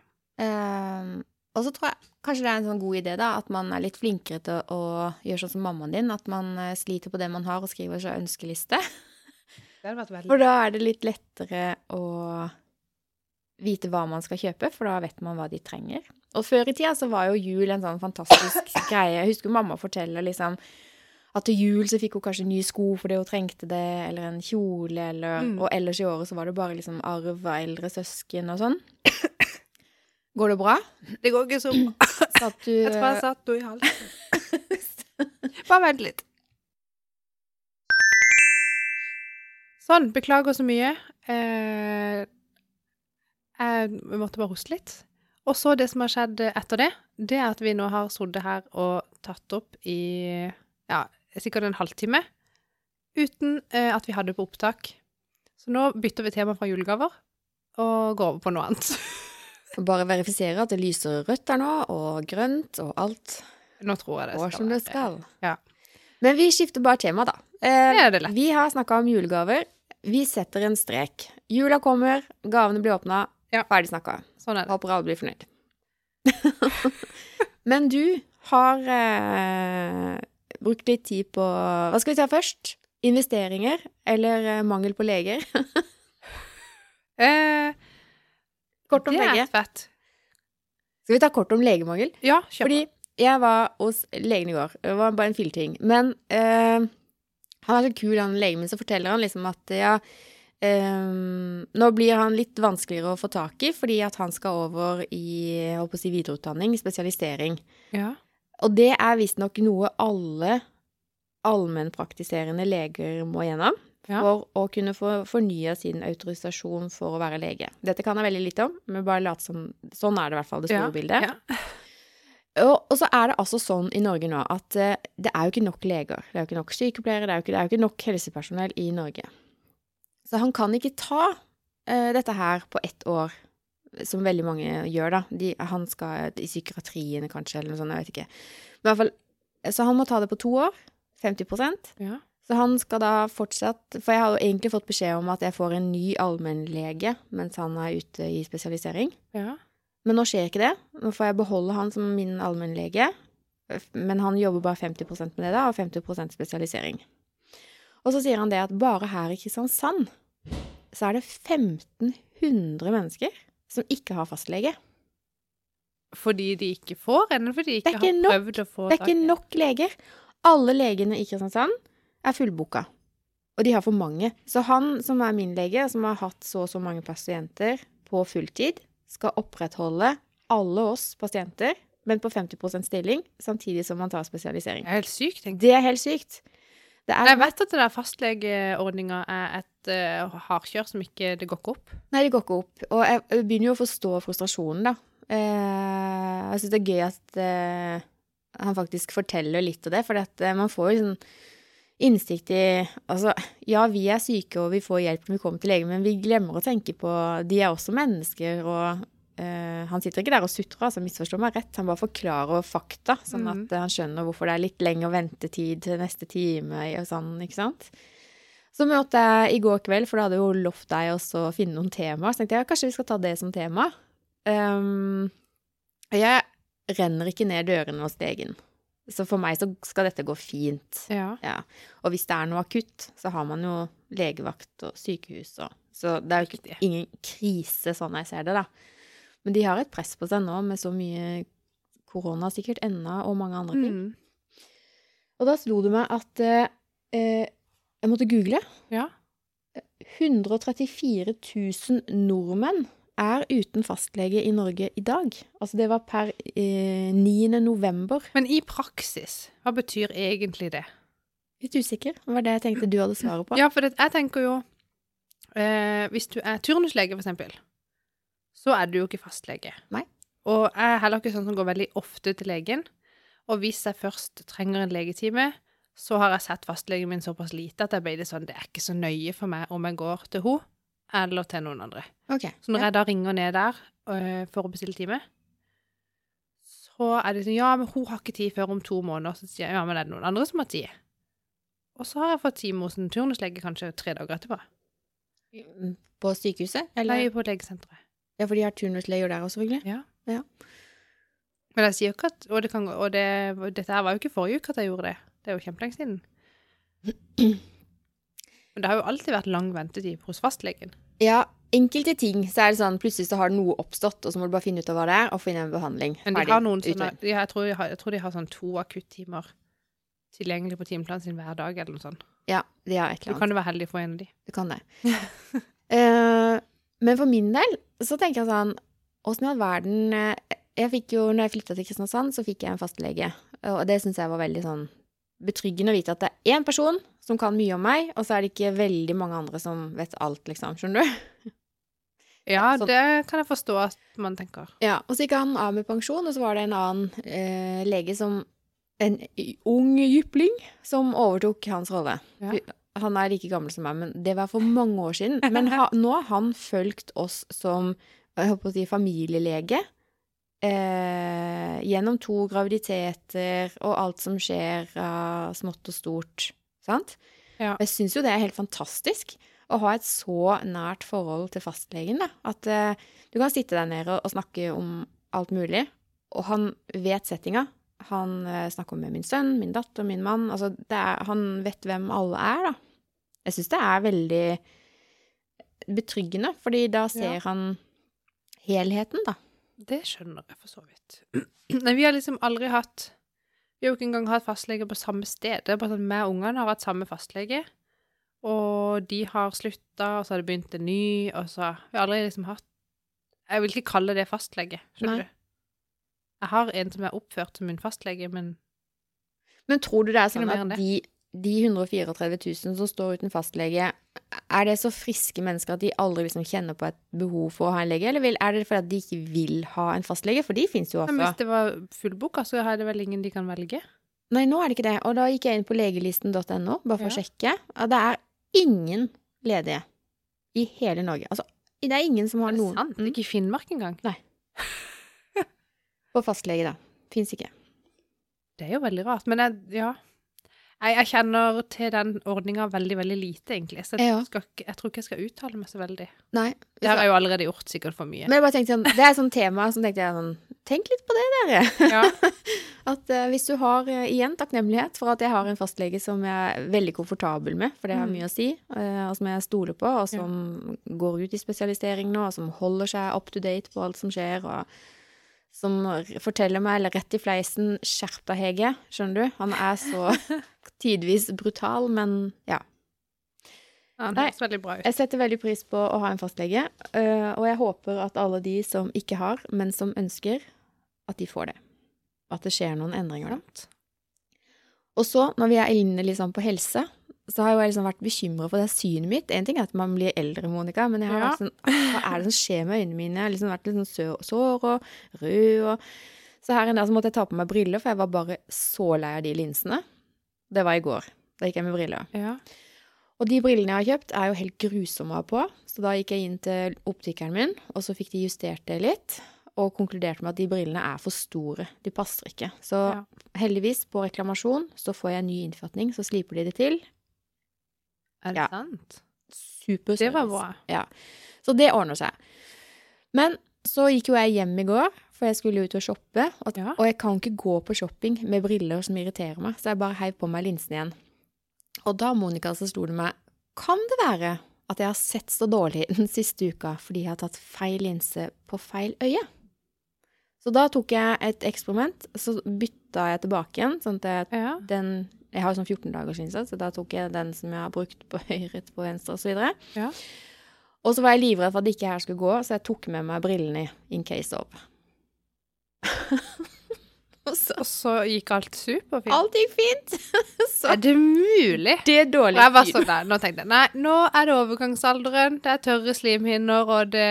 Um, og så tror jeg kanskje det er en sånn god idé, da, at man er litt flinkere til å gjøre sånn som mammaen din. At man eh, sliter på det man har, og skriver seg ønskeliste. Det hadde vært veldig For da er det litt lettere å vite hva man skal kjøpe, for da vet man hva de trenger. Og før i tida så var jo jul en sånn fantastisk greie. Jeg husker mamma forteller liksom at til jul så fikk hun kanskje nye sko fordi hun trengte det, eller en kjole, eller Mm. Og ellers i året så var det bare liksom arv av eldre søsken og sånn. Går det bra? Det går ikke så bra. Satt du Jeg tror jeg satt henne i halsen. Bare vent litt. Sånn. Beklager så mye. Eh, jeg måtte bare hoste litt. Og så det som har skjedd etter det, det er at vi nå har sittet her og tatt opp i ja, sikkert en halvtime uten eh, at vi hadde på opptak. Så nå bytter vi tema fra julegaver og går over på noe annet. Bare verifisere at det lyser rødt der nå, og grønt, og alt Nå tror jeg det skal. Og som det skal. Ja. Men vi skifter bare tema, da. Eh, Det er det lett. vi har snakka om julegaver. Vi setter en strek. Jula kommer, gavene blir åpna, Ja. ferdig snakka. Sånn er det. Håper alle blir fornøyd. Men du har eh, brukt litt tid på Hva skal vi ta først? Investeringer eller eh, mangel på leger? Eh, Kort om det begge. er fett. Skal vi ta kort om legemangel? Ja, kjør. Fordi jeg var hos legen i går. Det var bare en filleting. Men eh, han er så kul, han legen min, så forteller han liksom at ja Um, Nå blir han litt vanskeligere å få tak i, fordi at han skal over i si, videreutdanning, spesialisering. Ja. Og det er visstnok noe alle allmennpraktiserende leger må gjennom. Ja. For å kunne få fornya sin autorisasjon for å være lege. Dette kan jeg veldig lite om, men bare late som Sånn er det i hvert fall, det store Ja, bildet. Og, og så er det altså sånn i Norge nå at uh, det er jo ikke nok leger. Det er jo ikke nok sykepleiere, det er jo ikke, det er jo ikke nok helsepersonell i Norge. Så han kan ikke ta uh, dette her på ett år, som veldig mange gjør, da. De, han skal i psykiatrien kanskje, eller noe sånt, jeg vet ikke. Men i hvert fall, så han må ta det på to år. 50 Ja. Så han skal da fortsatt For jeg har jo egentlig fått beskjed om at jeg får en ny allmennlege mens han er ute i spesialisering. ja. Men nå skjer ikke det. Nå får jeg beholde han som min allmennlege. Men han jobber bare 50% med det, da, og 50% spesialisering. Og så sier han det at bare her i Kristiansand så er det 1500 mennesker som ikke har fastlege. Fordi de ikke får, eller fordi de ikke, ikke har nok. prøvd å få Det er ikke nok leger. Alle legene i Kristiansand er fullboka. Og de har for mange. Så han som er min lege, som har hatt så og så mange pasienter på fulltid, skal opprettholde alle oss pasienter, men på 50% stilling, samtidig som man tar spesialisering. Det er helt sykt, tenker jeg. Det er helt sykt. Det er Jeg vet at det der fastlegeordninga er et uh, hardkjør som ikke Det går ikke opp. Nei, det går ikke opp. Og jeg, begynner jo å forstå frustrasjonen, da. Uh, jeg syns det er gøy at uh, han faktisk forteller litt av det, for man får jo sånn innsikt i Altså, ja, vi er syke, og vi får hjelp når vi kommer til legen, men vi glemmer å tenke på De er også mennesker, og uh, han sitter ikke der og sutrer, altså, misforstår meg rett. Han bare forklarer fakta, sånn Mhm. at mm. han skjønner hvorfor det er litt lengre ventetid til neste time og sånn, ikke sant. Så møtte jeg i går kveld, for da hadde jo lovt deg også å finne noen temaer. Så tenkte jeg ja, kanskje vi skal ta det som tema. Um, jeg renner ikke ned dørene hos legen. Så for meg så skal dette gå fint. Ja. Ja. Og hvis det er noe akutt, så har man jo legevakt og sykehus og Så det er jo ikke, ingen krise sånn jeg ser det, da. Men de har et press på seg nå med så mye korona sikkert ennå, og mange andre ting. Mm. Og da slo det meg at eh, jeg måtte google. Ja. 134 000 nordmenn er uten fastlege i Norge i dag. Altså det var per eh, 9. november. Men i praksis, hva betyr egentlig det? Litt usikker. Det var det jeg tenkte du hadde svaret på. Ja, for det, jeg tenker jo eh, Hvis du er turnuslege, for eksempel, så er du jo ikke fastlege. Nei. Og jeg er heller ikke sånn som går veldig ofte til legen. Og hvis jeg først trenger en legetime, så har jeg sett fastlegen min såpass lite at jeg ble det sånn Det er ikke så nøye for meg om jeg går til henne eller til noen andre. Okay, Så når ja. jeg da ringer ned der uh, for å bestille time, så er det sånn Ja, men hun har ikke tid før om to måneder. Så sier jeg ja, men er det noen andre som har tid? Og så har jeg fått time hos en turnuslege kanskje tre dager etterpå. På sykehuset? Eller? Nei, på legesenteret. Ja, for de har turnusleger der også, selvfølgelig. Men jeg sier ikke at Og, det kan, og det, dette her var jo ikke forrige uke at jeg gjorde det. Det er jo kjempelenge siden. Men det har jo alltid vært lang ventetid hos fastlegen. Ja, enkelte ting så er det sånn plutselig så har noe oppstått, og så må du bare finne ut av hva det er, og finne en behandling. Men de har noen sånne de, har- jeg, tror har, jeg tror de har sånn to akuttimer tilgjengelig på timeplanen sin hver dag, eller noe sånt. Ja, de har et eller annet. Du kan jo være heldig å få en av de. Du kan det. uh, men for min del så tenker jeg sånn Åssen i all verden eh, Jeg fikk jo, når jeg flytta til Kristiansand, så fikk jeg en fastlege. Og det syns jeg var veldig sånn betryggende å vite at det er én person som kan mye om meg, og så er det ikke veldig mange andre som vet alt, liksom. Skjønner du? Ja, sånn- det kan jeg forstå at man tenker. Ja, Og så gikk han av med pensjon, og så var det en annen eh, lege som En ung jypling som overtok hans rolle. Ja. Han er like gammel som meg, men det var for mange år siden. Men ha, nå har han fulgt oss som jeg håper å si, familielege eh, gjennom to graviditeter og alt som skjer av smått og stort. Sant? Ja. Jeg syns jo det er helt fantastisk å ha et så nært forhold til fastlegen. Da. At uh, du kan sitte der nede og snakke om alt mulig, og han vet settinga. Han uh, snakker med min sønn, min datter, min mann. Altså, det er, han vet hvem alle er, da. Jeg syns det er veldig betryggende, fordi da ser Ja. han helheten, da. Det skjønner jeg for så vidt. Men vi har liksom aldri hatt Vi har jo ikke engang hatt fastlege på samme sted. Det er bare sånn Vi og ungene har hatt samme fastlege, og de har slutta, og så har det begynt en ny, og så Vi har aldri liksom hatt Jeg vil ikke kalle det fastlege, skjønner Nei. du. Jeg har en som er oppført som min fastlege, men Men tror du det er sånn at de, de 134 000 som står uten fastlege, er det så friske mennesker at de aldri liksom kjenner på et behov for å ha en lege, eller vil, er det fordi de ikke vil ha en fastlege? For de fins jo Men hvis det var fullboka, så er det vel ingen de kan velge? Nei, nå er det ikke det. Og da gikk jeg inn på legelisten.no, bare for å sjekke. Og det er ingen ledige i hele Norge. Altså, det er ingen som har Er det noen sant? Mm. Ikke i Finnmark engang? Nei. på fastlege, da. Fins ikke. Det er jo veldig rart. Men jeg, ja jeg, jeg kjenner til den ordninga veldig, veldig lite, egentlig. Så jeg, skal jeg tror ikke jeg skal uttale meg så veldig. Nei. Det har jeg jo allerede gjort sikkert for mye. Men jeg bare tenkte sånn, det er et sånt tema som tenkte jeg sånn Tenk litt på det, dere. Ja. At uh, hvis du har uh, igjen takknemlighet for at jeg har en fastlege som jeg er veldig komfortabel med, for det har Mm. mye å si, uh, og som jeg stoler på, og som går ut i spesialisering nå, og som holder seg up to date på alt som skjer, og som forteller meg, eller rett i fleisen, skjerp deg, Hege, skjønner du? Han er så tidvis brutal, men ja. Ja, det høres veldig bra ut. Jeg setter veldig pris på å ha en fastlege, eh, og jeg håper at alle de som ikke har, men som ønsker, at de får det. At det skjer noen endringer, da. Sant? Og så, når vi er inne liksom på helse, så har jeg liksom vært bekymra for det synet mitt. En ting er at man blir eldre, Monica, men jeg har vært sånn Hva er det som skjer med øynene mine? Jeg har liksom vært litt sånn sår og rød og Så her en dag så måtte jeg ta på meg briller, for jeg var bare så lei av de linsene. Det var i går. Da gikk jeg med briller. Ja. Og de brillene jeg har kjøpt, er jo helt grusomme å ha på. Så da gikk jeg inn til optikeren min, og så fikk de justert det litt. Og konkluderte med at de brillene er for store. De passer ikke. Så Ja. heldigvis, på reklamasjon, så får jeg en ny innfatning, så sliper de det til. Er det Ja. sant? Super Det var bra. Ja. Så det ordner seg. Men så gikk jo jeg hjem i går, for jeg skulle ut og shoppe. Og, Ja. og jeg kan ikke gå på shopping med briller som irriterer meg, så jeg bare heiv på meg linsen igjen. Og da, Monica, så sto det meg Kan det være at jeg har sett så dårlig den siste uka fordi jeg har tatt feil linse på feil øye? Så da tok jeg et eksperiment, så bytta jeg tilbake igjen, sånn at jeg Ja. den Jeg har jo sånn 14 dagers innsats, så da tok jeg den som jeg har brukt på høyre på venstre osv. Og så var jeg livredd for at ikke her skulle gå, så jeg tok med meg brillene in case of. og så Og så gikk alt superfint. Alt gikk fint. så Er det mulig? det er dårlig Og jeg var sånn der, nå tenkte jeg, nei, nå er det overgangsalderen, det er tørre slimhinner, og det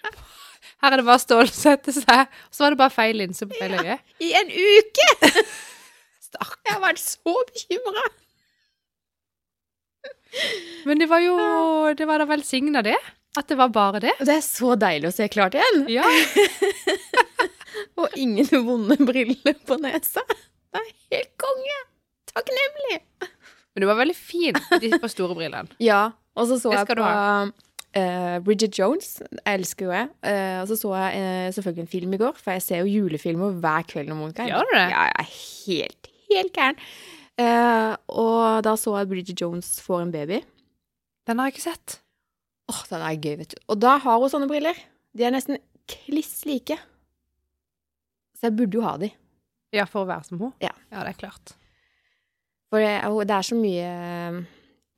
Her er det bare å stålsette seg. Og så var det bare feil linse på feil øye. I en uke! Stakkar. Jeg har vært så bekymra. Men det var jo Det var da velsigna, det. At det var bare det. Det er så deilig å se klart igjen. Ja. Og ingen vonde briller på nesa. Det er helt konge. Takknemlig. Men du var veldig fin de på store brillene. Ja, og så så jeg på du eh, Bridget Jones. Jeg elsker jo jeg. Uh, og så så jeg uh, selvfølgelig en film i går, for jeg ser jo julefilmer hver kveld. når Monica. Gjør du det? Ja, jeg er helt, helt gæren. Eh, og da så jeg at Bridget Jones får en baby. Den har jeg ikke sett. Åh, den er gøy, vet du. Og da har hun sånne briller. De er nesten kliss like. Så jeg burde jo ha de. Ja, for å være som hun? Ja. Ja, det er klart. For det, det er så mye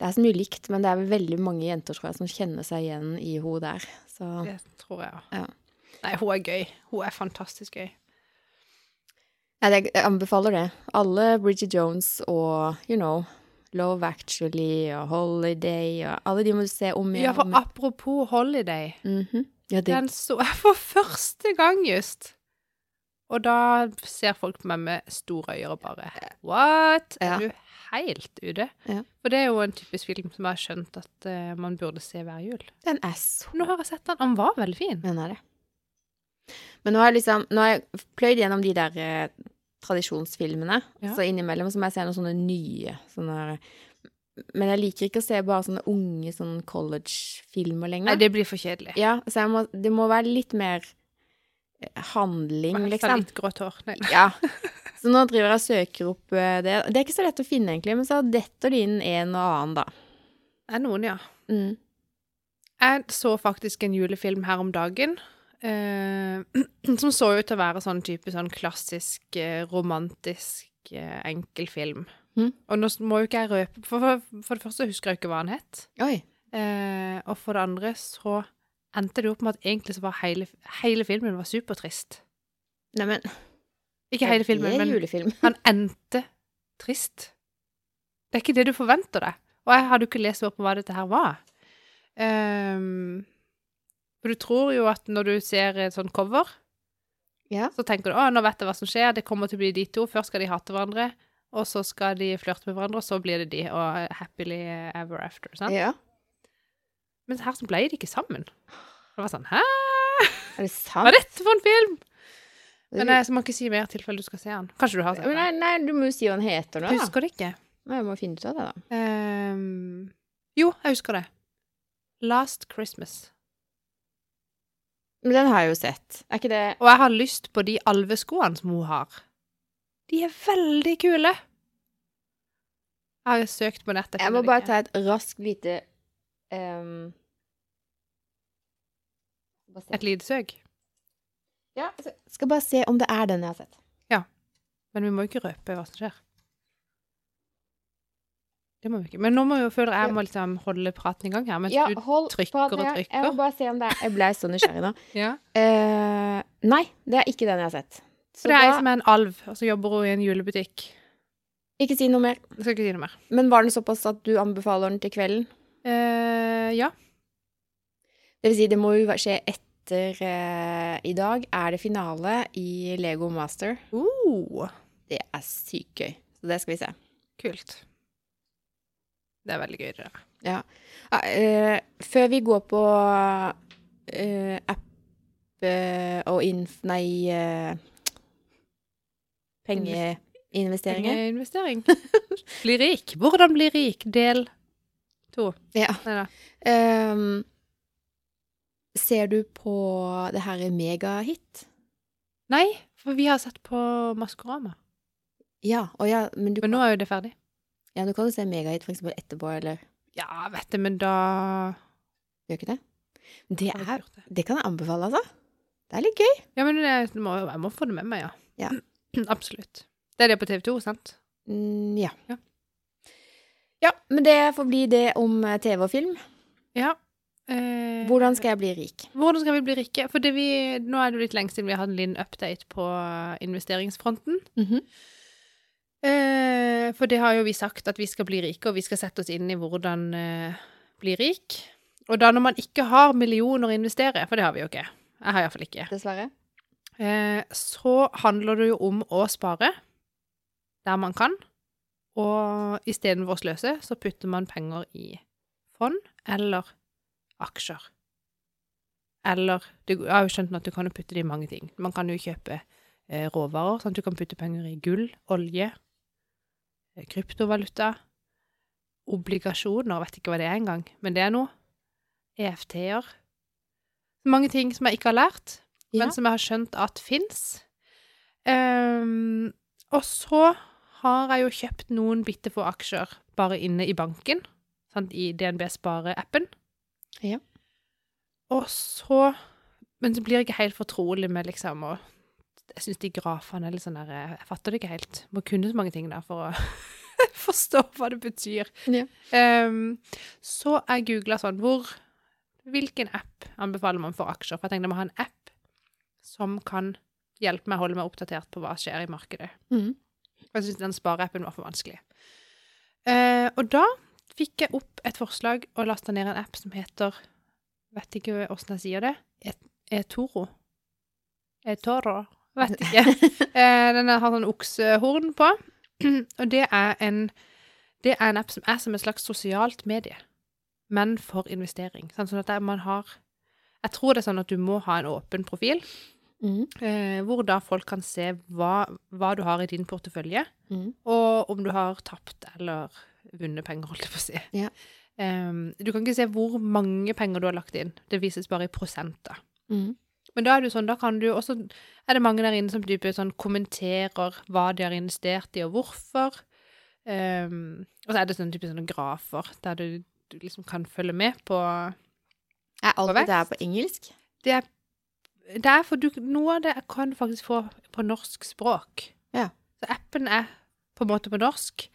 Det er så mye likt, men det er veldig mange jenter, tror jeg, som kjenner seg igjen i henne der. Så Det tror jeg òg. Ja. Nei, hun er gøy. Hun er fantastisk gøy. Nei, jeg anbefaler det. Alle Bridget Jones og, you know, Love Actually og Holiday og Alle de må du se om igjen. Ja, for apropos holiday. Mhm. Ja, det Den så jeg for første gang, just. Og da ser folk på meg med store øyne og bare What? Ja. Er du helt ute? Ja. For det er jo en typisk film som jeg har skjønt at uh, man burde se hver jul. Den er så Nå har jeg sett den. Han var veldig fin. Den er det. Men nå har jeg liksom Nå har jeg pløyd gjennom de der eh, tradisjonsfilmene, Ja. så innimellom så må jeg se noen sånne nye sånne Men jeg liker ikke å se bare sånne unge sånn college-filmer lenger. Nei, det blir for kjedelig. Ja, så må, det må være litt mer handling, I hvert fall liksom. Litt grått hår. Ja. Så nå driver jeg og søker opp eh, det. Det er ikke så lett å finne, egentlig, men så detter det inn en og annen, da. Det er noen, ja. Mm. Jeg så faktisk en julefilm her om dagen. Eh, som så ut til å være sånn type sånn klassisk, eh, romantisk, eh, enkel film. Mm. Og nå må jo ikke jeg røpe For, for, for det første husker jeg ikke hva han het. Oi. Eh, og for det andre så endte det opp med at egentlig så var hele, hele filmen var supertrist. Neimen, Ikke hele filmen, men julefilm. han endte trist. Det er ikke det du forventer deg. Og jeg hadde jo ikke lest opp på hva dette her var. Um, for du tror jo at når du ser et sånt cover, Ja. så tenker du å, nå vet jeg hva som skjer, det kommer til å bli de to. Først skal de hate hverandre, og så skal de flørte med hverandre, og så blir det de, og happily ever after. Sant? ja. Men her så ble de ikke sammen. Det var sånn Hæ? Er det sant? Hva er dette for en film? Men jeg må ikke si mer i tilfelle du skal se den. Kanskje du har sett den? nei, nei, du må jo si hva den heter nå, da. Husker det ikke. Nei, Jeg må finne ut av det, da. Um, jo, jeg husker det. Last Christmas. Men den har jeg jo sett. Er ikke det Og jeg har lyst på de alveskoene som hun har. De er veldig kule. Jeg har søkt på nettet. Jeg må bare ta et raskt lite se. Et lydsøk? Ja, altså, skal bare se om det er den jeg har sett. Ja. Men vi må ikke røpe hva som skjer. Det må vi ikke. Men nå må jo føler jeg må liksom holde praten i gang her, mens Ja, du trykker og trykker. Jeg må bare se om det er Jeg ble så nysgjerrig nå. Ja. uh, nei, det er ikke den jeg har sett. Så det er ei som er en alv, og så jobber hun i en julebutikk. Ikke si noe mer. Jeg skal ikke si noe mer. Men var den såpass at du anbefaler den til kvelden? Eh, ja. Det vil si, det må jo skje etter uh, i dag. Er det finale i Lego Master? Uh, Det er sykt gøy. Så det skal vi se. kult. Det er veldig gøy, der. Ja. Uh, eh, før vi går på uh, app eh, og inf... Nei eh, Pengeinvesteringer. Pengeinvestering. bli rik. Hvordan bli rik? Del to. Ja. Ehm, Ser du på det her megahit? Nei, for vi har sett på Maskorama. Ja, og ja, men du, Men nå er jo det ferdig. ja, du kan jo se megahit for eksempel etterpå, eller Ja, vet du, men da gjør ikke det? Det, er, det. kan jeg anbefale, altså. Det er litt gøy. Ja, men jeg må, jeg må få det med meg, ja. Ja. Absolutt. Det er det på TV 2, sant? Mm, ja. Ja. Ja, men det får bli det om eh, TV og film. Ja. Eh, Hvordan skal jeg bli rik? Hvordan skal vi bli rike? For det vi, nå er det jo litt lenge siden vi hadde en liten update på investeringsfronten. Eh, for det har jo vi sagt at vi skal bli rike, og vi skal sette oss inn i hvordan eh, bli rik. Og da når man ikke har millioner å investere, for det har vi jo ikke, jeg har iallfall ikke, Dessverre. eh, så handler det jo om å spare der man kan. Og istedenfor å sløse, så putter man penger i fond eller aksjer. Eller Jeg har jo skjønt at du kan putte det i mange ting. Man kan jo kjøpe eh, råvarer, sånn at du kan putte penger i gull, olje, eh, kryptovaluta, obligasjoner, vet ikke hva det er engang, men det er noe. EFT-er. Mange ting som jeg ikke har lært, Ja. men som jeg har skjønt at fins. Um, og så har jeg jo kjøpt noen bitte få aksjer bare inne i banken, sant, i DNB Spare-appen. Ja. Og så Men så blir jeg ikke helt fortrolig med liksom og Jeg syns de grafene er litt sånn der Jeg fatter det ikke helt. Må kunne så mange ting der for å forstå hva det betyr. Ja. Um, så jeg googla sånn hvor Hvilken app anbefaler man for aksjer? For jeg tenkte jeg må ha en app som kan hjelpe meg å holde meg oppdatert på hva skjer i markedet. Mhm. Og jeg syntes den spareappen var for vanskelig. Eh, og da fikk jeg opp et forslag og lasta ned en app som heter Vet ikke åssen jeg sier det. Et- etoro. Etoro. Vet ikke. eh, den har sånn oksehorn på. og det er en det er en app som er som et slags sosialt medie, men for investering. Sånn at man har Jeg tror det er sånn at du må ha en åpen profil, Mhm. eh, hvor da folk kan se hva, hva du har i din portefølje, mm. og om du har tapt eller vunnet penger, holdt jeg på å si. Ja. Em, du kan ikke se hvor mange penger du har lagt inn. Det vises bare i prosenter. Mm. Men da er det sånn, da kan du også Er det mange der inne som type sånn kommenterer hva de har investert i, og hvorfor. Em, og så er det sånn type sånne grafer der du, du liksom kan følge med på Er alt det her på engelsk? Det er, det er for du, Noe av det kan du faktisk få på norsk språk. Ja. Så appen er på en måte på norsk,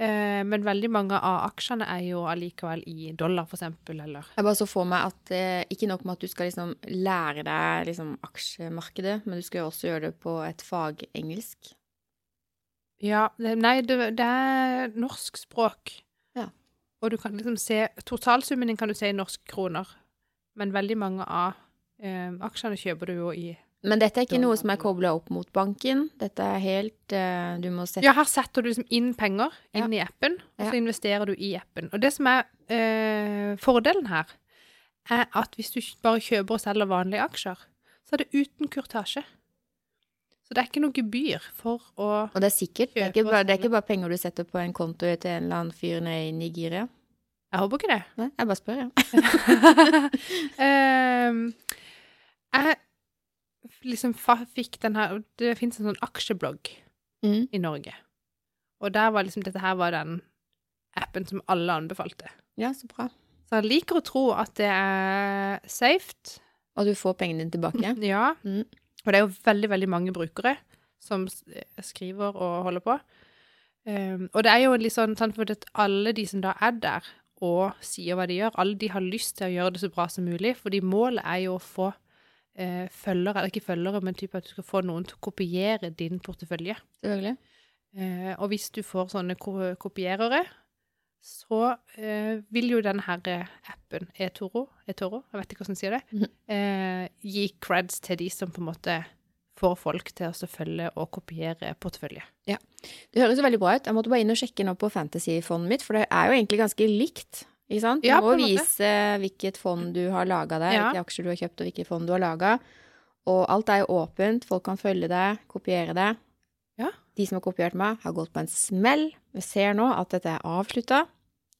eh, men veldig mange av aksjene er jo allikevel i dollar, for eksempel, eller Jeg bare så for meg at eh, ikke nok med at du skal liksom lære deg liksom aksjemarkedet, men du skal jo også gjøre det på et fagengelsk. Ja, det, nei, det, det er norsk språk. Ja. Og du kan liksom se Totalsummen din kan du se i norske kroner, men veldig mange av eh, aksjene kjøper du jo i Men dette er ikke noe som er kobla opp mot banken. Dette er helt eh, Du må sette Ja, her setter du liksom inn penger inn i appen, og Ja. så investerer du i appen. Og det som er eh, fordelen her, er at hvis du bare kjøper og selger vanlige aksjer, så er det uten kurtasje. Så det er ikke noe gebyr for å Og det er sikkert. Det er, ikke bare, det er ikke bare penger du setter på en konto til en eller annen fyr nede i Nigeria. Jeg håper ikke det. Nei, jeg bare spør, jeg. Ehm, jeg liksom fikk den her Det fins en sånn aksjeblogg Mm. i Norge. Og der var liksom dette her var den appen som alle anbefalte. Ja, så bra. Så jeg liker å tro at det er safe. Og du får pengene dine tilbake. Ja. Mm. Og det er jo veldig, veldig mange brukere som skriver og holder på. Um, og det er jo litt sånn, sånn for at alle de som da er der og sier hva de gjør, alle de har lyst til å gjøre det så bra som mulig, fordi målet er jo å få eh, følgere, eller ikke følgere, men type at du skal få noen til å kopiere din portefølje. Selvfølgelig. Eh, og hvis du får sånne ko kopierere, så eh, vil jo denne her eh, appen, eToro, eToro, jeg vet ikke hvordan jeg sier det, eh, gi creds til de som på en måte får folk til å følge og kopiere portefølje. Ja, Det høres veldig bra ut. Jeg måtte bare inn og sjekke nå på Fantasy-fondet mitt, for det er jo egentlig ganske likt. Ikke sant? Du Ja, må vise hvilket fond du har laga deg, Ja. hvilke aksjer du har kjøpt, og hvilke fond du har laga. Og alt er jo åpent. Folk kan følge deg, kopiere deg. Ja. De som har kopiert meg, har gått på en smell. Vi ser nå at dette er avslutta.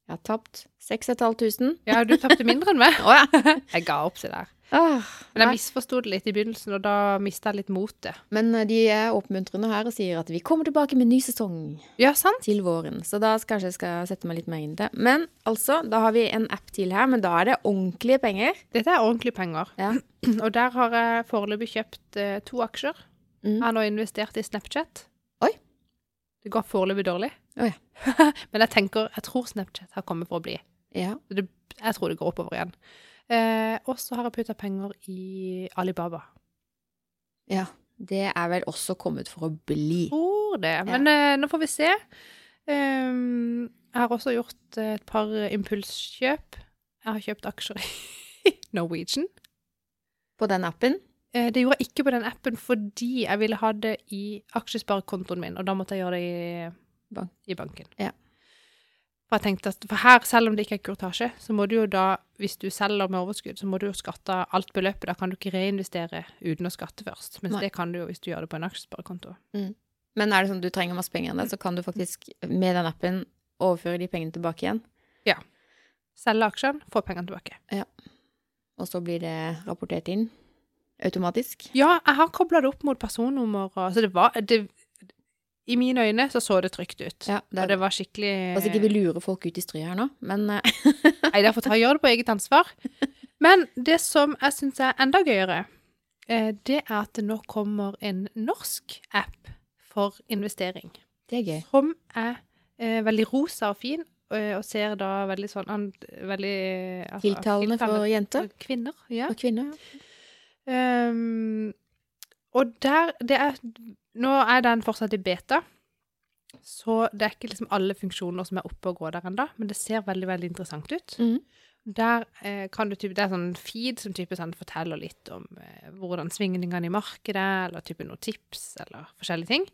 Jeg har tapt 6500. Ja, du tapte mindre enn meg. Å ja. Jeg ga opp, se der. Åh, Men jeg misforsto det litt i begynnelsen, og da mista jeg litt motet. Men eh, de er oppmuntrende her og sier at vi kommer tilbake med ny sesong Ja, sant? til våren. Så da skal kanskje jeg skal sette meg litt mer inn i det. Men altså, da har vi en app til her, men da er det ordentlige penger. Dette er ordentlige penger. Ja. Og der har jeg foreløpig kjøpt eh, to aksjer. Mm. Jeg har nå investert i Snapchat. Oi. Det går foreløpig dårlig. Oi. Men jeg tenker, jeg tror Snapchat har kommet for å bli. Ja. Det, jeg tror det går oppover igjen. Eh, og så har jeg putta penger i Alibaba. ja. Det er vel også kommet for å bli. Tror det. Men eh, nå får vi se. Um, jeg har også gjort eh, et par impulskjøp. Jeg har kjøpt aksjer i Norwegian. På den appen. Eh, Det gjorde jeg ikke på den appen fordi jeg ville ha det i aksjesparekontoen min, og da måtte jeg gjøre det i, Bank. i banken. Ja. For jeg tenkte at, for her, selv om det ikke er kurtasje, så må du jo da, hvis du selger med overskudd, så må du jo skatte alt beløpet. Da kan du ikke reinvestere uten å skatte først. Mens Nei. det kan du jo hvis du gjør det på en aksjesparekonto. Men er det sånn at du trenger masse penger enn det, så kan du faktisk med den appen overføre de pengene tilbake igjen. Ja. Selge aksjene, få pengene tilbake. Ja. Og så blir det rapportert inn automatisk. Ja, jeg har kobla det opp mot personnummer, så det var det, I mine øyne så så det trygt ut. Ja, det Og det var skikkelig altså ikke vi lurer folk ut i stryet her nå, men eh, Nei, derfor tar jeg det på eget ansvar. Men det som jeg syns er enda gøyere, eh, det er at det nå kommer en norsk app for investering. det er gøy. Som er eh, veldig rosa og fin, eh, og ser da veldig sånn an, veldig, altså, Tiltalende for jenter for kvinner. Ja. og kvinner. Um, og der det er, Nå er den fortsatt i beta, så det er ikke liksom alle funksjoner som er oppe og går der ennå, men det ser veldig veldig interessant ut. Mm. Der eh, kan du type, Det er sånn feed som type sånn forteller litt om eh, hvordan svingningene i markedet er, eller type noen tips, eller forskjellige ting.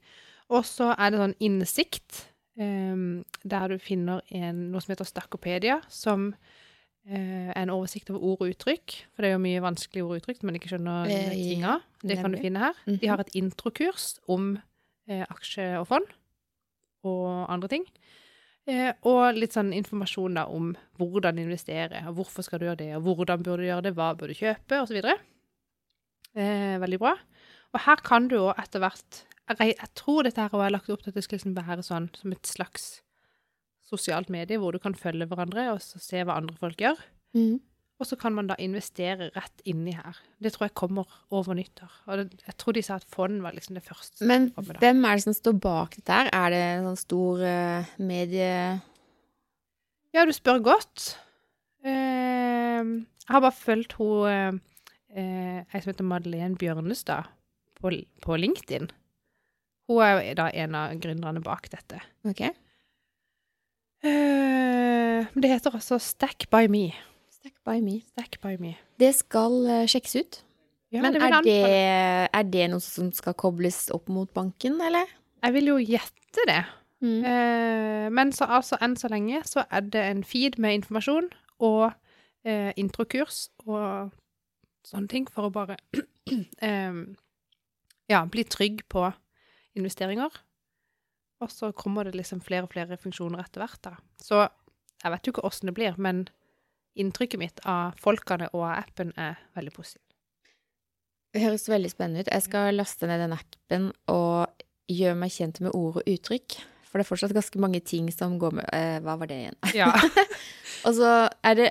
Og så er det sånn innsikt, eh, der du finner en, noe som heter Stakkopedia, som en oversikt over ord og uttrykk. For det er jo mye vanskelige ord og uttrykk man ikke skjønner Eh, tinga. Det kan du finne her. Mhm. De har et introkurs om eh, aksje og fond og andre ting. Eh, og litt sånn informasjon da om hvordan investere, og hvorfor skal du gjøre det, og hvordan burde du gjøre det, hva burde du kjøpe, osv. Eh, veldig bra. Og her kan du jo etter hvert jeg, jeg tror dette her også er lagt opp til at det skal liksom være sånn som et slags sosialt medie, hvor du kan følge hverandre og se hva andre folk gjør. Mm. Og så kan man da investere rett inni her. Det tror jeg kommer over nyttår. Og det, jeg tror de sa at fond var liksom det første. Men da. hvem er det som står bak dette her? Er det en sånn stor uh, medie... Ja, du spør godt. Uh, jeg har bare fulgt hun uh, eh, Ei som heter Madeleine Bjørnestad på, på LinkedIn. Hun er jo da en av gründerne bak dette. Ok. Eh, men det heter altså Stack by me. Stack by me. Stack by me. Det skal eh, sjekkes ut. Ja, Men det er det, er det noe som skal kobles opp mot banken, eller? Jeg vil jo gjette det. Mm. Eh, men så altså enn så lenge så er det en feed med informasjon og eh, introkurs og sånne ting for å bare ja, bli trygg på investeringer. Og så kommer det liksom flere og flere funksjoner etter hvert, da. Så jeg vet jo ikke åssen det blir, men inntrykket mitt av folkene og av appen er veldig positivt. Det høres veldig spennende ut. Jeg skal laste ned den appen og gjøre meg kjent med ord og uttrykk. For det er fortsatt ganske mange ting som går med eh, Hva var det igjen? Ja. Og så er det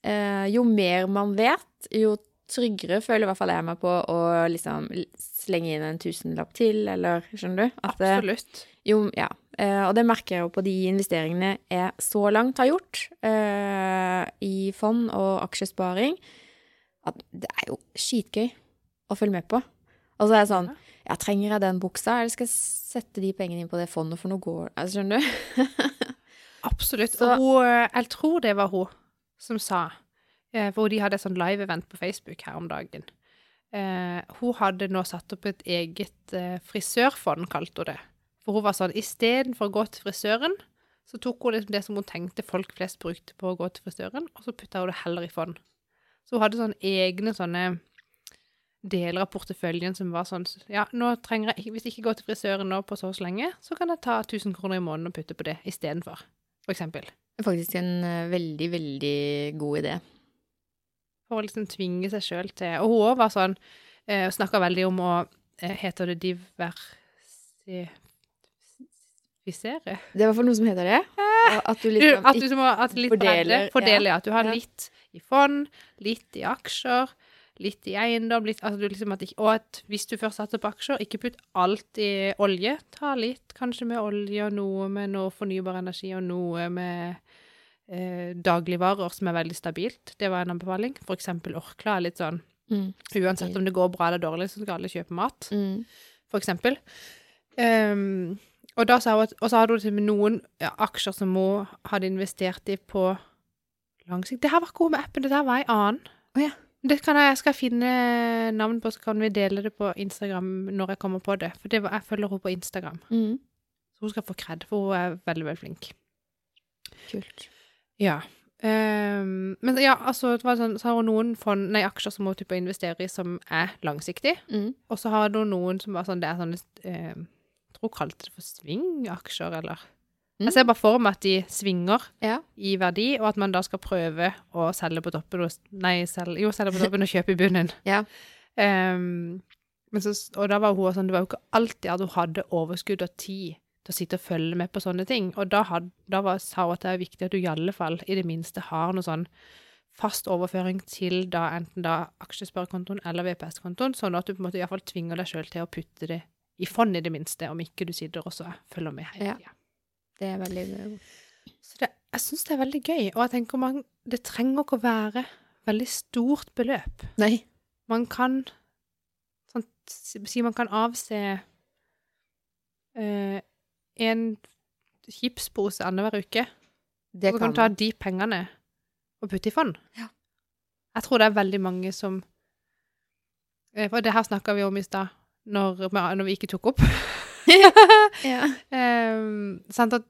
eh, Jo mer man vet, jo tryggere føler i hvert fall jeg meg på å liksom slenge inn en tusenlapp til, eller skjønner du? At det- Absolutt. Jo, ja. Eh, og det merker jeg jo på de investeringene jeg så langt har gjort uh, i fond og aksjesparing, at det er jo skitgøy å følge med på. Og så er jeg sånn Ja, trenger jeg den buksa, eller skal jeg sette de pengene inn på det fondet, for nå går altså, Skjønner du? Absolutt. Så- Og hun, eh, jeg tror det var hun som sa, eh, for de hadde et sånn live-event på Facebook her om dagen. Eh, hun hadde nå satt opp et eget eh, frisørfond, kalte hun det. For hun var sånn, istedenfor å gå til frisøren, så tok hun liksom det som hun tenkte folk flest brukte på å gå til frisøren, og så putta hun det heller i fond. Så hun hadde sånn egne sånne deler av porteføljen som var sånn Ja, nå trenger jeg Hvis jeg ikke går til frisøren nå på så og så lenge, så kan jeg ta 1000 kroner i måneden og putte på det istedenfor, for eksempel. Det er faktisk en veldig, veldig god idé. For å liksom tvinge seg sjøl til Og hun òg var sånn eh, Snakka veldig om å eh, Heter det diversifisere? Det er i hvert fall noe som heter det. At du Du, liksom at du må at litt fordeler. Fordeler, ja. At du har litt i fond, litt i aksjer, litt i eiendom, litt altså du liksom at Og at hvis du først satser på aksjer, ikke putt alt i olje. Ta litt kanskje med olje og noe med noe fornybar energi og noe med eh, dagligvarer som er veldig stabilt. Det var en anbefaling. For eksempel Orkla er litt sånn mm. Uansett om det går bra eller dårlig, så skal alle kjøpe mat Mm. for eksempel. Um, og, da sa hun at, og så hadde hun noen ja, aksjer som hun hadde investert i på lang sikt. Det her var ikke hun med appen, det der var ei annen. Oh, ja. Det kan jeg, jeg skal finne navn på, så kan vi dele det på Instagram når jeg kommer på det. For det var, jeg følger henne på Instagram. Mm. Så hun skal få kred, for hun er veldig, veldig flink. Kult. Ja. Um, men ja, altså, det var sånn, så har hun noen fond, nei, aksjer som hun type investerer i som er langsiktig. Mm. Og så har hun noen som var sånn, det er sånne, eh, jeg tror hun kalte det for svingaksjer, eller? Mm. Jeg ser bare for meg at de svinger Ja. i verdi, og at man da skal prøve å selge på toppen, og, nei, selge, jo, selge på toppen og kjøpe i bunnen. Ja. Um, men så, og da var hun sånn, det var jo ikke alltid at hun hadde overskudd og tid til å sitte og følge med på sånne ting. Og da, had, da var, sa hun at det er viktig at du i alle fall, i det minste, har noe sånn fast overføring til da enten da aksjesparekontoen eller VPS-kontoen, sånn at du på en måte i hvert fall tvinger deg sjøl til å putte det i fond i det minste, om ikke du sitter og følger med hele Ja. Det er veldig Så det, jeg syns det er veldig gøy, og jeg tenker man, det trenger ikke å være veldig stort beløp. Nei. Man kan sånn, si man kan avse eh, en chipspose annenhver uke. Det og så kan ta de pengene og putte i fond. Ja. Jeg tror det er veldig mange som eh, For det her snakka vi om i stad, når, når vi ikke tok opp. Ja. um, sant at,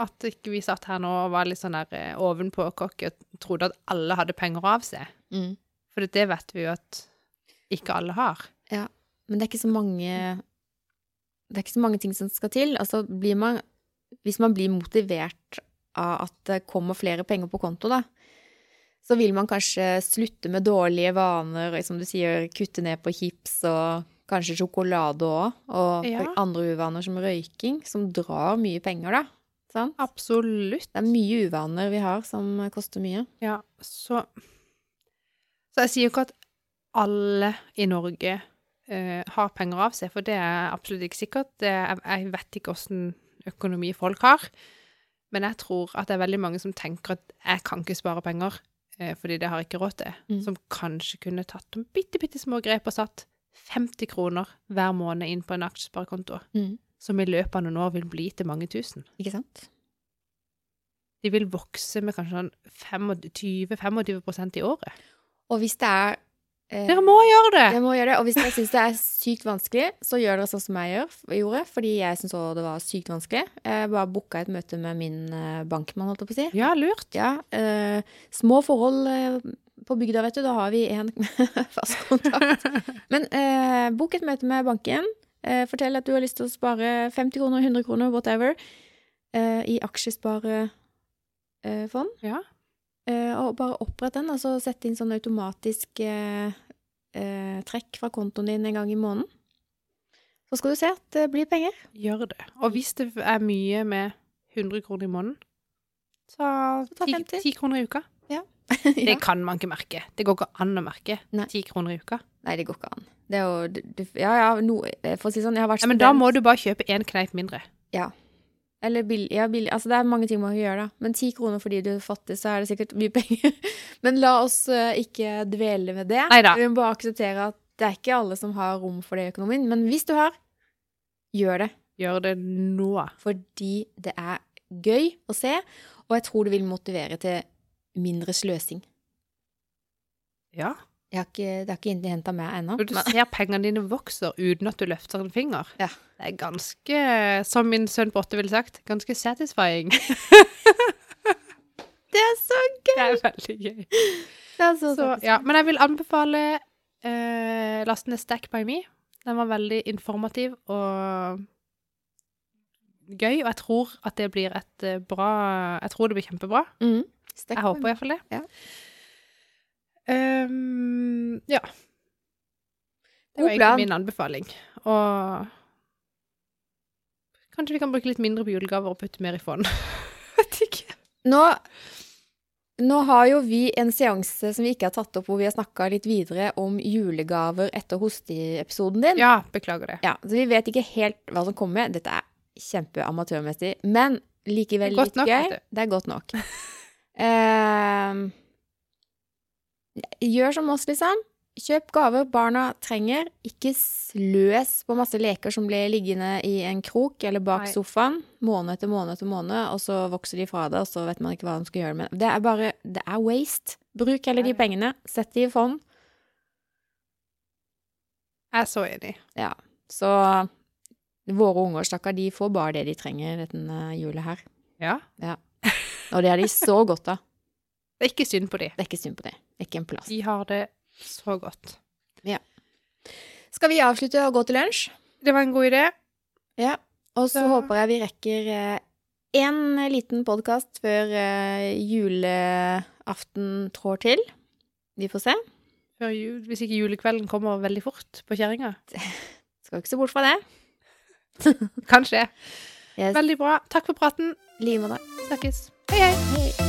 at ikke vi satt her nå og var litt sånn der eh, ovenpå cocky og trodde at alle hadde penger å avse. Mm. For det, vet vi jo at ikke alle har. Men det er ikke så mange Det er ikke så mange ting som skal til. Altså blir man Hvis man blir motivert av at det kommer flere penger på konto, da, så vil man kanskje slutte med dårlige vaner, og som du sier, kutte ned på chips og kanskje sjokolade òg, og Ja. andre uvaner som røyking, som drar mye penger, da. Sant? Absolutt. Det er mye uvaner vi har som koster mye. Ja, så Så jeg sier jo ikke at alle i Norge eh, har penger av seg, for det er absolutt ikke sikkert. Det, jeg, vet ikke åssen økonomi folk har. Men jeg tror at det er veldig mange som tenker at jeg kan ikke spare penger, uh, fordi det har jeg ikke råd til. Mm. Som kanskje kunne tatt noen bitte, bitte små grep og satt 50 kroner hver måned inn på en aksjesparekonto, Mm. som i løpet av noen år vil bli til mange tusen. Ikke sant? De vil vokse med kanskje sånn 20-25 i året. Og hvis det er Dere må gjøre det! Jeg må gjøre det. Og hvis dere syns det er sykt vanskelig, så gjør dere sånn som jeg gjorde. Fordi jeg syns òg det var sykt vanskelig. Jeg bare booka et møte med min eh, bankmann, holdt jeg på å si. Ja, lurt. Ja, eh, små forhold eh, på bygda, vet du. Da har vi en fast kontakt. Men eh, book et møte med banken. Eh, fortell at du har lyst til å spare 50 kroner, 100 kroner, whatever, eh, i aksjesparefond. Ja. Eh, og bare opprett den, altså så sette inn sånn automatisk eh, eh, trekk fra kontoen din en gang i måneden. Så skal du se at det blir penger. Gjør det. Og hvis det er mye med 100 kroner i måneden, så så 10, 50. 10 kroner i uka. Ja. Det kan man ikke merke. Det går ikke an å merke Nei. 10 kroner i uka. Nei, det går ikke an. Det er jo du, Ja, ja, no, for å si sånn, jeg har vært Ja, men da må du bare kjøpe én kneip mindre. Eller billig, ja, billig. Altså, det er mange ting man kan gjøre, da. Men ti kroner fordi du er fattig, så er det sikkert mye penger. Men la oss eh, ikke dvele ved det. Neida. Vi må bare akseptere at det er ikke alle som har rom for det i økonomien. Men hvis du har, gjør det. Gjør det nå. Fordi det er gøy å se, og jeg tror det vil motivere til mindre sløsing. Ja. Jeg har ikke, det har ikke innhenta meg ennå. Du men- ser pengene dine vokser uten at du løfter en finger. Ja. Det er ganske, som min sønn på åtte ville sagt, ganske satisfying. Det er så gøy! Det er veldig gøy. Det er så, Så, ja, men jeg vil anbefale eh, lasten ned Stack by me. Den var veldig informativ og gøy, og jeg tror at det blir et eh, bra Jeg tror det blir kjempebra. Mm. Jeg håper iallfall det. Ja. Ehm, ja. Det var egentlig min anbefaling. Og kanskje vi kan bruke litt mindre på julegaver og putte mer i fond. Vet ikke. Nå, nå har jo vi en seanse som vi ikke har tatt opp, hvor vi har snakka litt videre om julegaver etter hosteepisoden din. Ja, beklager det. Ja, så vi vet ikke helt hva som kommer. Dette er kjempeamatørmessig, men likevel litt nok, gøy. Det er godt nok. Ehm, gjør som oss, liksom. Kjøp gaver barna trenger. Ikke sløs på masse leker som blir liggende i en krok eller bak Nei. sofaen måned etter måned etter måned, og så vokser de fra det, og så vet man ikke hva de skal gjøre med det. Er bare Det er waste. Bruk heller de pengene. Sett de i fond. Jeg er så enig. Ja. Så våre unger, stakkar, de får bare det de trenger dette julet her. Ja. Og det har de så godt av. Det er ikke synd på de. Det er ikke synd på det. Det er ikke en plass. De har det så godt. Skal vi avslutte og gå til lunsj? Det var en god idé. Ja. Og så håper jeg vi rekker én liten podkast før eh, julaften trår til. Vi får se. Før jul, hvis ikke julekvelden kommer veldig fort på kjerringa. Skal ikke se bort fra det. Kanskje. Yes. Veldig bra. Takk for praten. I like måte. Snakkes. Hei, hei. Hei.